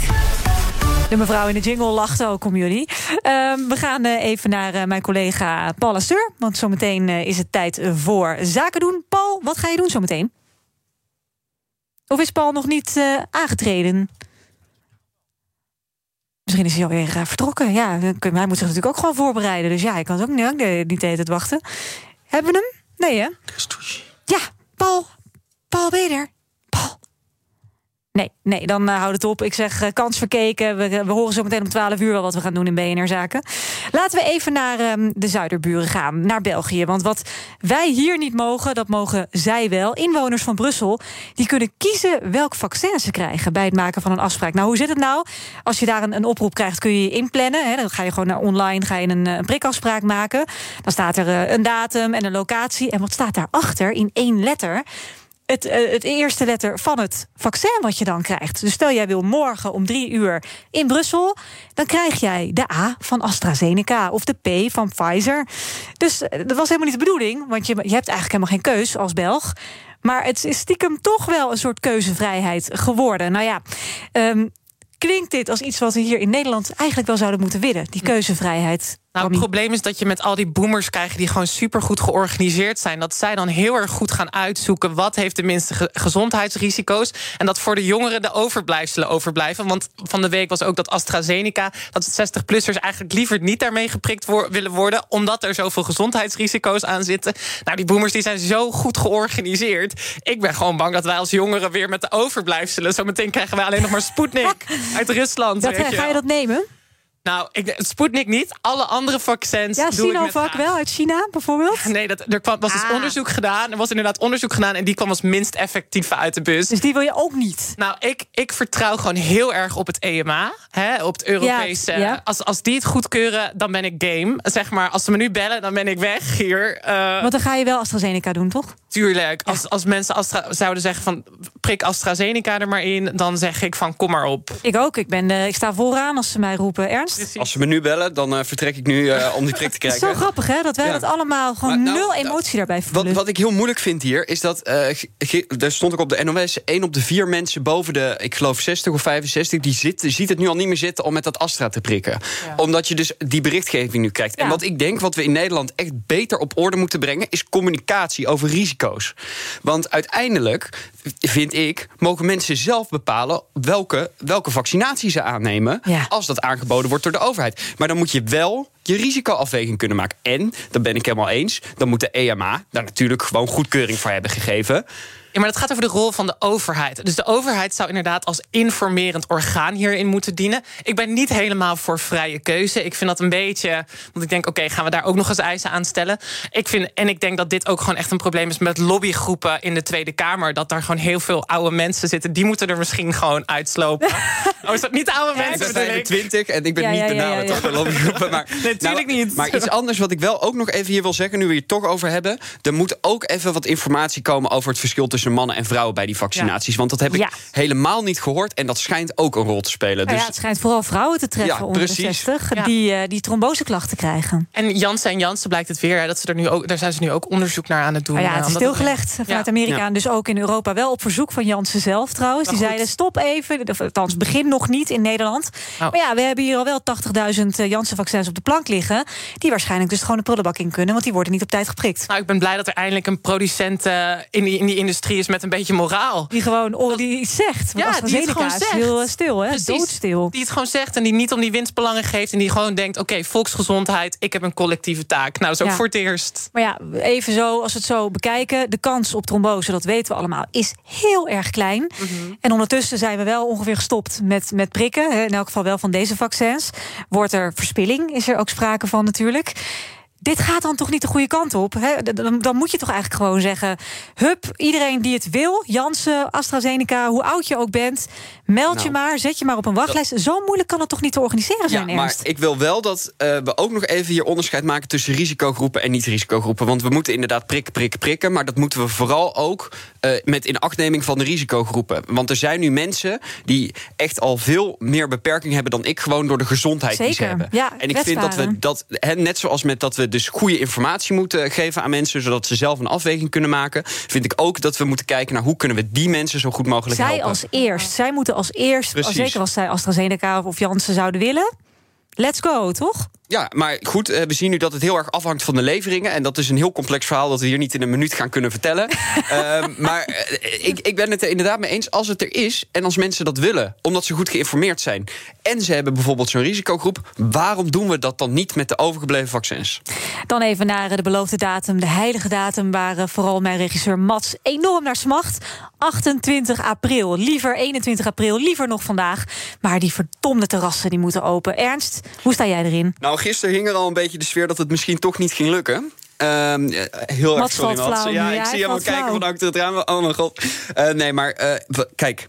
De mevrouw in de jingle lachte ook om jullie. Ehm, we gaan eh, even naar eh, mijn collega Paul Asteur. Want zometeen eh, is het tijd voor zaken doen. Paul, wat ga je doen zometeen? Of is Paul nog niet aangetreden? Misschien is hij alweer vertrokken. Ja, hij moet zich natuurlijk ook gewoon voorbereiden. Dus ja, hij kan ook niet, niet de wachten. Hebben we hem? Nee, hè? Ja, Paul, Paul, er? Paul. Nee, nee, dan uh, houd het op. Ik zeg uh, kans verkeken. We, we, horen zo meteen om 12 uur wel wat we gaan doen in BNR-zaken. Laten we even naar um, de zuiderburen gaan, naar België. Want wat wij hier niet mogen, dat mogen zij wel. Inwoners van Brussel, die kunnen kiezen welk vaccin ze krijgen... bij het maken van een afspraak. Nou, hoe zit het nou? Als je daar een, een oproep krijgt, kun je je inplannen. Hè? Dan ga je gewoon naar online ga je een, een prikafspraak maken. Dan staat er een datum en een locatie. En wat staat daarachter in één letter het, uh, het, eerste letter van het vaccin wat je dan krijgt. Dus stel jij wil morgen om drie uur in Brussel, dan krijg jij de A van AstraZeneca of de P van Pfizer. Dus uh, dat was helemaal niet de bedoeling, want je, je hebt eigenlijk helemaal geen keus als Belg. Maar het is stiekem toch wel een soort keuzevrijheid geworden. Nou ja. Um, Klinkt dit als iets wat we hier in Nederland eigenlijk wel zouden moeten willen? Die keuzevrijheid. Nou, het probleem is dat je met al die boomers krijgt die gewoon supergoed georganiseerd zijn. Dat zij dan heel erg goed gaan uitzoeken wat heeft de minste ge gezondheidsrisico's. En dat voor de jongeren de overblijfselen overblijven. Want van de week was ook dat AstraZeneca, dat 60-plussers eigenlijk liever niet daarmee geprikt wo willen worden. Omdat er zoveel gezondheidsrisico's aan zitten. Nou, die boomers die zijn zo goed georganiseerd. Ik ben gewoon bang dat wij als jongeren weer met de overblijfselen. Zometeen krijgen wij alleen nog maar Sputnik uit Rusland. Dat, ga je dat nemen? Nou, ik, Sputnik niet. Alle andere vaccins. Ja, doe Sinovac wel uit China bijvoorbeeld? Nee, dat, er kwam, was dus Ah. onderzoek gedaan. Er was inderdaad onderzoek gedaan en die kwam als minst effectief uit de bus. Dus die wil je ook niet? Nou, ik, ik vertrouw gewoon heel erg op het EMA. Hè, op het Europese. Ja, ja. Als, als die het goedkeuren, dan ben ik game. Zeg maar, als ze me nu bellen, dan ben ik weg hier. Eh, Want dan ga je wel AstraZeneca doen, toch? Tuurlijk. Als, als mensen Astra, zouden zeggen van prik AstraZeneca er maar in, dan zeg ik van kom maar op. Ik ook. Ik, ben, uh, ik sta vooraan als ze mij roepen. Ernst? Als ze me nu bellen, dan uh, vertrek ik nu uh, om die prik te krijgen. Het is zo grappig, hè? Dat wij ja. dat allemaal gewoon maar, nul nou, emotie daarbij voelen. Wat, wat, ik heel moeilijk vind hier, is dat... er stond ook op de NOS... één op de vier mensen boven de, ik geloof 60 of 65... die zit, ziet het nu al niet meer zitten om met dat Astra te prikken. Ja. Omdat je dus die berichtgeving nu krijgt. En wat ik denk, wat we in Nederland echt beter op orde moeten brengen... is communicatie over risico's. Want uiteindelijk, vind ik, mogen mensen zelf bepalen welke, welke vaccinatie ze aannemen. Als dat aangeboden wordt door de overheid. Maar dan moet je wel je risicoafweging kunnen maken. En, dat ben ik helemaal eens, dan moet de EMA daar natuurlijk gewoon goedkeuring voor hebben gegeven. Ja, maar dat gaat over de rol van de overheid. Dus de overheid zou inderdaad als informerend orgaan hierin moeten dienen. Ik ben niet helemaal voor vrije keuze. Ik vind dat een beetje. Want ik denk, oké, okay, gaan we daar ook nog eens eisen aan stellen? Ik vind, en ik denk dat dit ook gewoon echt een probleem is met lobbygroepen in de Tweede Kamer. Dat daar gewoon heel veel oude mensen zitten. Die moeten er misschien gewoon uitslopen. oh, is dat niet oude ja, mensen? Ik ben 25 en ik ben Ja, niet ja, de naam ja, ja. van de lobbygroepen. Maar, Nee, natuurlijk niet. Maar iets anders wat ik wel ook nog even hier wil zeggen, nu we het toch over hebben. Er moet ook even wat informatie komen over het verschil tussen mannen en vrouwen bij die vaccinaties. Want dat heb ik Ja. helemaal niet gehoord. En dat schijnt ook een rol te spelen. Nou Dus ja, het schijnt vooral vrouwen te treffen Ja, onder de precies. 60... Ja. die, eh, die tromboseklachten krijgen. En Janssen en Janssen blijkt het weer. hè, Dat ze er nu ook, daar zijn ze nu ook onderzoek naar aan het doen. Maar ja, eh, het is stilgelegd vanuit. Amerika. Ja. En dus ook in Europa wel op verzoek van Janssen zelf trouwens. Die goed. zeiden stop even. Of Althans, begin nog niet in Nederland. Oh. Maar ja, we hebben hier al wel 80.000 Janssen-vaccins op de plank liggen. Die waarschijnlijk dus gewoon de prullenbak in kunnen. Want die worden niet op tijd geprikt. Nou, ik ben blij dat er eindelijk een producent eh, in, die, in die industrie is met een beetje moraal. Die gewoon oh, die iets zegt. Ja, die het gewoon zegt. heel eh, stil, hè? Precies. Doodstil. Die het gewoon zegt en die niet om die winstbelangen geeft. En die gewoon denkt: oké, volksgezondheid, ik heb een collectieve taak. Nou, dat is ook Ja. voor het eerst. Maar ja, even zo, als we het zo bekijken... de kans op trombose, dat weten we allemaal, is heel erg klein. En ondertussen zijn we wel ongeveer gestopt met, met prikken. In elk geval wel van deze vaccins. Wordt er verspilling, is er ook sprake van natuurlijk. Dit gaat dan toch niet de goede kant op? Hè? Dan, dan moet je toch eigenlijk gewoon zeggen... hup, iedereen die het wil, Janssen, AstraZeneca... hoe oud je ook bent, meld je Nou, maar, zet je maar op een wachtlijst. Zo moeilijk kan het toch niet te organiseren zijn, Ja, maar ik wil wel dat eh, we ook nog even hier onderscheid maken tussen risicogroepen en niet-risicogroepen. Want we moeten inderdaad prikken, prikken, prikken. Maar dat moeten we vooral ook eh, met inachtneming van de risicogroepen. Want er zijn nu mensen die echt al veel meer beperking hebben dan ik, gewoon door de gezondheid die ze Zeker, hebben. ja, en ik vind dat we dat, net zoals met dat we dus goede informatie moeten geven aan mensen, zodat ze zelf een afweging kunnen maken, vind ik ook dat we moeten kijken naar hoe kunnen we die mensen zo goed mogelijk Zij helpen. als eerst. Zij moeten als eerst, Precies. zeker als zij AstraZeneca of Janssen zouden willen. Let's go, toch? Ja, maar goed, eh, we zien nu dat het heel erg afhangt van de leveringen. En dat is een heel complex verhaal dat we hier niet in een minuut gaan kunnen vertellen. Ehm, maar eh, ik, ik ben het er inderdaad mee eens als het er is en als mensen dat willen, omdat ze goed geïnformeerd zijn. En ze hebben bijvoorbeeld zo'n risicogroep. Waarom doen we dat dan niet met de overgebleven vaccins? Dan even naar de beloofde datum, de heilige datum, waar vooral mijn regisseur Mats enorm naar smacht. 28 april. Liever 21 april, liever nog vandaag. Maar die verdomde terrassen die moeten open. Ernst, hoe sta jij erin? Nou, gisteren hing er al een beetje de sfeer dat het misschien toch niet ging lukken. Um, heel erg sorry, Mats. Ja, ik zie hem al kijken van achter het raam. Oh mijn god. Uh, nee, maar uh, kijk.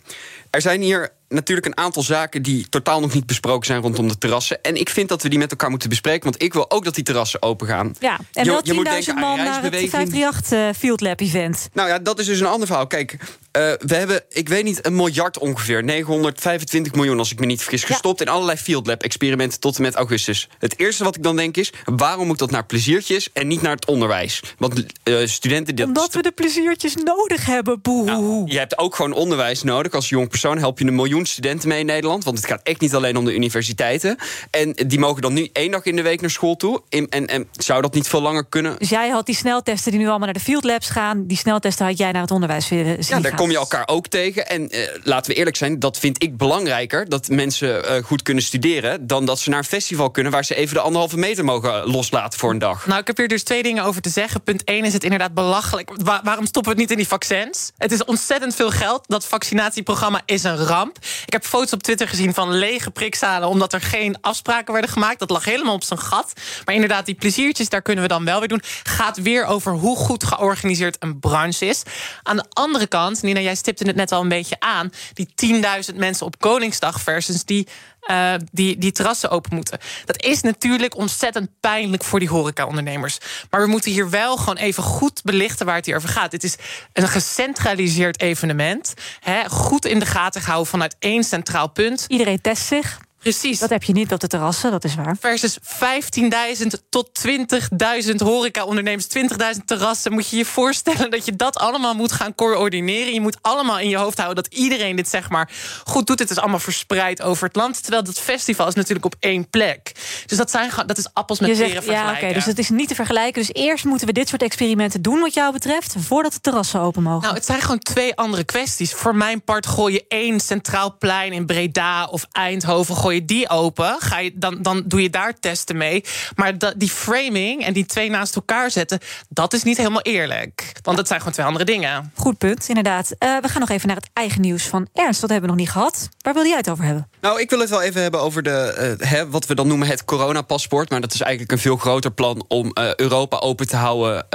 Er zijn hier natuurlijk een aantal zaken die totaal nog niet besproken zijn rondom de terrassen. En ik vind dat we die met elkaar moeten bespreken, want ik wil ook dat die terrassen open gaan. Ja, en wel 10.000 man naar het 538 uh, Field Lab event. Nou ja, dat is dus een ander verhaal. Kijk, uh, we hebben, ik weet niet, een miljard ongeveer, 925 miljoen als ik me niet vergis, gestopt in allerlei Field Lab experimenten tot en met augustus. Het eerste wat ik dan denk is, waarom moet dat naar pleziertjes en niet naar het onderwijs? Want uh, studenten... Omdat we de pleziertjes nodig hebben, boe. Nou, je hebt ook gewoon onderwijs nodig. Als jong persoon help je een miljoen studenten mee in Nederland. Want het gaat echt niet alleen om de universiteiten. En die mogen dan nu één dag in de week naar school toe. En, en, en zou dat niet veel langer kunnen? Dus jij had die sneltesten die nu allemaal naar de field labs gaan. Die sneltesten had jij naar het onderwijs willen zien Ja, daar kom je elkaar ook tegen. En uh, laten we eerlijk zijn, dat vind ik belangrijker. Dat mensen uh, goed kunnen studeren. Dan dat ze naar een festival kunnen waar ze even de anderhalve meter mogen loslaten voor een dag. Nou, ik heb hier dus twee dingen over te zeggen. Punt 1 is het inderdaad belachelijk. Wa waarom stoppen we het niet in die vaccins? Het is ontzettend veel geld. Dat vaccinatieprogramma is een ramp. Ik heb foto's op Twitter gezien van lege prikzalen... omdat er geen afspraken werden gemaakt. Dat lag helemaal op zijn gat. Maar inderdaad, die pleziertjes, daar kunnen we dan wel weer doen. Gaat weer over hoe goed georganiseerd een branche is. Aan de andere kant, Jij stipte het net al een beetje aan... die 10.000 mensen op Koningsdag versus die uh, die, die terrassen open moeten. Dat is natuurlijk ontzettend pijnlijk voor die horecaondernemers. Maar we moeten hier wel gewoon even goed belichten waar het hier over gaat. Dit is een gecentraliseerd evenement. Hè, goed in de gaten gehouden vanuit één centraal punt. Iedereen test zich. Precies. Dat heb je niet op de terrassen, dat is waar. Versus 15.000 tot 20.000 horeca-ondernemers, 20.000 terrassen. Moet je je voorstellen dat je dat allemaal moet gaan coördineren. Je moet allemaal in je hoofd houden dat iedereen dit zeg maar goed doet. Het is allemaal verspreid over het land. Terwijl dat festival is natuurlijk op één plek. Dus dat, zijn, dat is appels met peren vergelijken. Ja, oké, dus het is niet te vergelijken. Dus eerst moeten we dit soort experimenten doen wat jou betreft... voordat de terrassen open mogen. Nou, het zijn gewoon twee andere kwesties. Voor mijn part gooi je één centraal plein in Breda of Eindhoven... gooi je die open, ga je, dan, dan doe je daar testen mee. Maar dat, die framing en die twee naast elkaar zetten... dat is niet helemaal eerlijk. Want dat zijn gewoon twee andere dingen. Goed punt, inderdaad. Uh, we gaan nog even naar het eigen nieuws van Ernst. Dat hebben we nog niet gehad. Waar wil jij het over hebben? Nou, ik wil het wel even hebben over de, uh, hè, wat we dan noemen het coronapaspoort. Maar dat is eigenlijk een veel groter plan om uh, Europa open te houden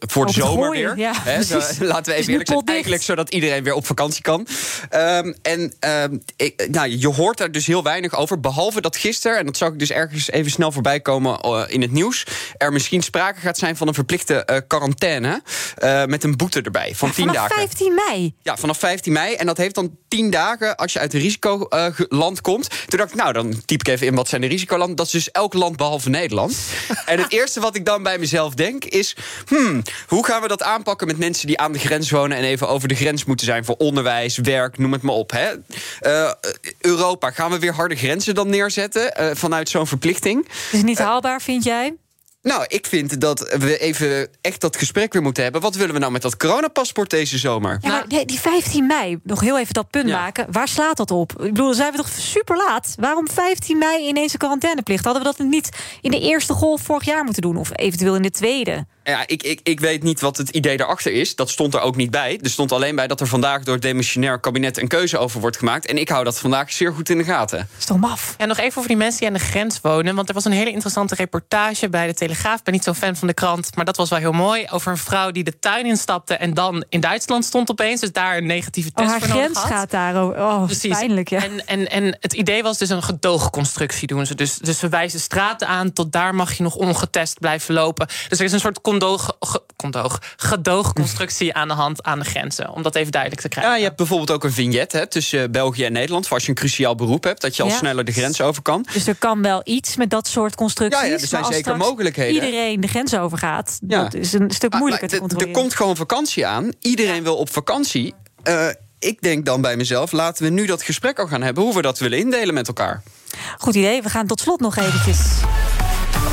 voor de zomer gooien, weer. Ja, hè, zo, laten we even eerlijk zijn. Eigenlijk zodat iedereen weer op vakantie kan. Um, en um, ik, nou, je hoort daar dus heel weinig over. Behalve dat gisteren, en dat zag ik dus ergens even snel voorbij komen uh, in het nieuws... er misschien sprake gaat zijn van een verplichte uh, quarantaine... Uh, met een boete erbij van ja, 10 dagen. Vanaf 15 mei? Ja, vanaf 15 mei. En dat heeft dan 10 dagen als je uit een risicoland komt. Toen dacht ik, nou, dan typ ik even in wat zijn de risicolanden. Dat is dus elk land behalve Nederland. en het eerste wat ik dan bij mezelf denk is... Hmm, hoe gaan we dat aanpakken met mensen die aan de grens wonen... en even over de grens moeten zijn voor onderwijs, werk, noem het maar op. Hè? Europa, gaan we weer harde grenzen dan neerzetten uh, vanuit zo'n verplichting. Is het niet haalbaar, vind jij? Nou, ik vind dat we even echt dat gesprek weer moeten hebben. Wat willen we nou met dat coronapaspoort deze zomer? Ja, maar die 15 mei, nog heel even dat punt ja. maken. Waar slaat dat op? Ik bedoel, zijn we toch super laat? Waarom 15 mei ineens een quarantaineplicht? Hadden we dat niet in de eerste golf vorig jaar moeten doen? Of eventueel in de tweede? Ja, ik, ik, ik weet niet wat het idee daarachter is. Dat stond er ook niet bij. Er stond alleen bij dat er vandaag door het demissionair kabinet een keuze over wordt gemaakt. En ik hou dat vandaag zeer goed in de gaten. Is toch maf? En nog even over die mensen die aan de grens wonen. Want er was een hele interessante reportage bij de Telegraaf. Ik ben niet zo'n fan van de krant, maar dat was wel heel mooi. Over een vrouw die de tuin instapte en dan in Duitsland stond opeens. Dus daar een negatieve test oh, haar voor grens nodig had. gaat daar. Oh, Precies. pijnlijk, ja. En, en, en het idee was dus een gedoogconstructie doen ze. Dus, dus ze wijzen straten aan, tot daar mag je nog ongetest blijven lopen. Dus er is een soort condoog condoog, gedoogconstructie aan de hand aan de grenzen. Om dat even duidelijk te krijgen. Ja, je hebt bijvoorbeeld ook een vignet hè, tussen België en Nederland. Voor als je een cruciaal beroep hebt, dat je al Ja. sneller de grens over kan. Dus er kan wel iets met dat soort constructies. Ja, ja, er zijn maar als zeker mogelijkheden. Iedereen de grens overgaat. Ja. Dat is een stuk moeilijker maar te controleren. Er komt gewoon vakantie aan. Iedereen wil op vakantie. Eh, ik denk dan bij mezelf, laten we nu dat gesprek al gaan hebben... hoe we dat willen indelen met elkaar. Goed idee. We gaan tot slot nog eventjes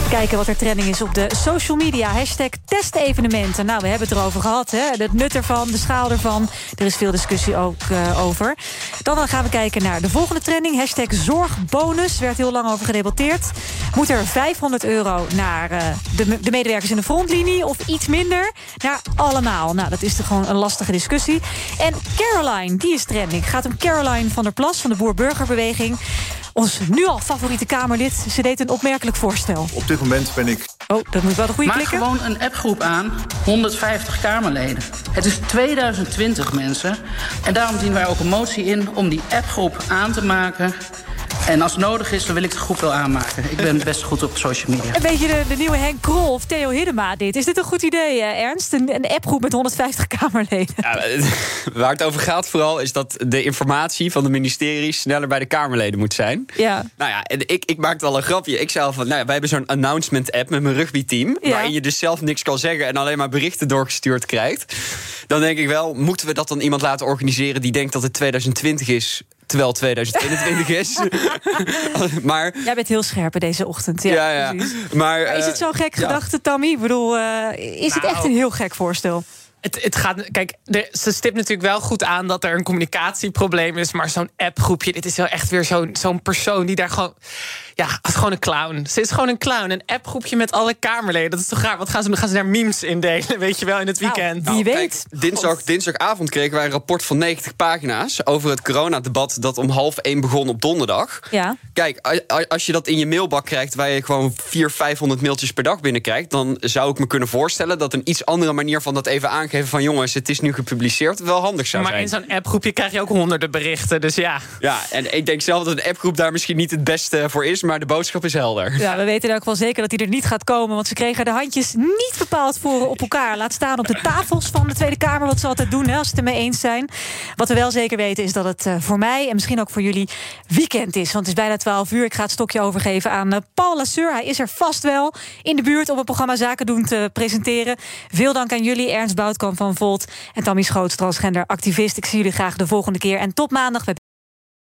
Kijken wat er trending is op de social media. Hashtag testevenementen. Nou, we hebben het erover gehad. Hè? Het nut ervan, de schaal ervan. Er is veel discussie ook uh, over. Dan gaan we kijken naar de volgende trending. Hashtag zorgbonus. Werd heel lang over gedebatteerd. Moet er 500 euro naar uh, de, de, medewerkers in de frontlinie... of iets minder naar allemaal? Nou, dat is toch gewoon een lastige discussie. En Caroline, die is trending. Gaat om Caroline van der Plas van de Boer-Burgerbeweging ons nu al favoriete Kamerlid. Ze deed een opmerkelijk voorstel. Op dit moment ben ik... Oh, dat moet wel de goede Maak klikken. gewoon een appgroep aan, 150 Kamerleden. Het is 2020, mensen. En daarom dienen wij ook een motie in om die appgroep aan te maken... En als het nodig is, dan wil ik de groep wel aanmaken. Ik ben best goed op social media. Een beetje de, de nieuwe Henk Krol of Theo Hiddema dit. Is dit een goed idee, eh, Ernst? Een, een appgroep met 150 Kamerleden. Ja, waar het over gaat vooral is dat de informatie van de ministeries... sneller bij de Kamerleden moet zijn. Ja. Nou ja, en ik, ik maakte al een grapje. Ik zei al van, nou ja, wij hebben zo'n announcement-app met mijn rugbyteam... Ja. waarin je dus zelf niks kan zeggen... en alleen maar berichten doorgestuurd krijgt. Dan denk ik wel, moeten we dat dan iemand laten organiseren... die denkt dat het 2020 is terwijl het 2021 is. maar, Jij bent heel scherp deze ochtend. Ja, ja, ja. precies. Maar, Maar is het zo'n gek gedachte, Tammy? Ik bedoel, uh, is het echt een heel gek voorstel? Het, het gaat, kijk, de, ze stipt natuurlijk wel goed aan dat er een communicatieprobleem is. Maar zo'n appgroepje, dit is wel echt weer zo'n zo'n persoon die daar gewoon. Ja, als gewoon een clown. Ze is gewoon een clown. Een appgroepje met alle Kamerleden. Dat is toch raar? Wat gaan ze doen? Gaan ze daar memes indelen? Weet je wel, in het weekend? Nou, wie weet. Kijk, dinsdag, dinsdagavond kregen wij een rapport van 90 pagina's over het coronadebat dat om half één begon op donderdag. Ja. Kijk, als je dat in je mailbak krijgt waar je gewoon 400, 500 mailtjes per dag binnenkrijgt, dan zou ik me kunnen voorstellen dat een iets andere manier van dat even aangeven van jongens, het is nu gepubliceerd, wel handig zou maar zijn. in zo'n appgroepje krijg je ook honderden berichten. Dus ja. Ja, en ik denk zelf dat een appgroep daar misschien niet het beste voor is, maar de boodschap is helder. Ja, we weten ook wel zeker dat hij er niet gaat komen. Want ze kregen de handjes niet bepaald voor op elkaar. Laat staan op de tafels van de Tweede Kamer. Wat ze altijd doen, hè, als ze het ermee eens zijn. Wat we wel zeker weten is dat het uh, voor mij en misschien ook voor jullie weekend is. Want het is bijna 12 uur. Ik ga het stokje overgeven aan uh, Paul Lasseur. Hij is er vast wel in de buurt om het programma Zaken doen te presenteren. Veel dank aan jullie, Ernst Van Volt en Tammy Schoots, transgender activist. Ik zie jullie graag de volgende keer. En tot maandag bij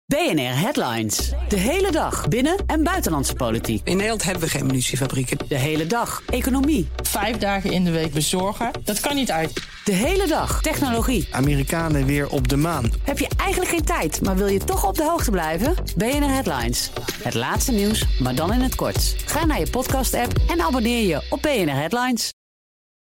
BNR Headlines. De hele dag binnen- en buitenlandse politiek. In Nederland hebben we geen munitiefabrieken. De hele dag economie. Vijf dagen in de week bezorgen, dat kan niet uit. De hele dag technologie. Amerikanen weer op de maan. Heb je eigenlijk geen tijd, maar wil je toch op de hoogte blijven? BNR Headlines. Het laatste nieuws, maar dan in het kort. Ga naar je podcast-app en abonneer je op BNR Headlines.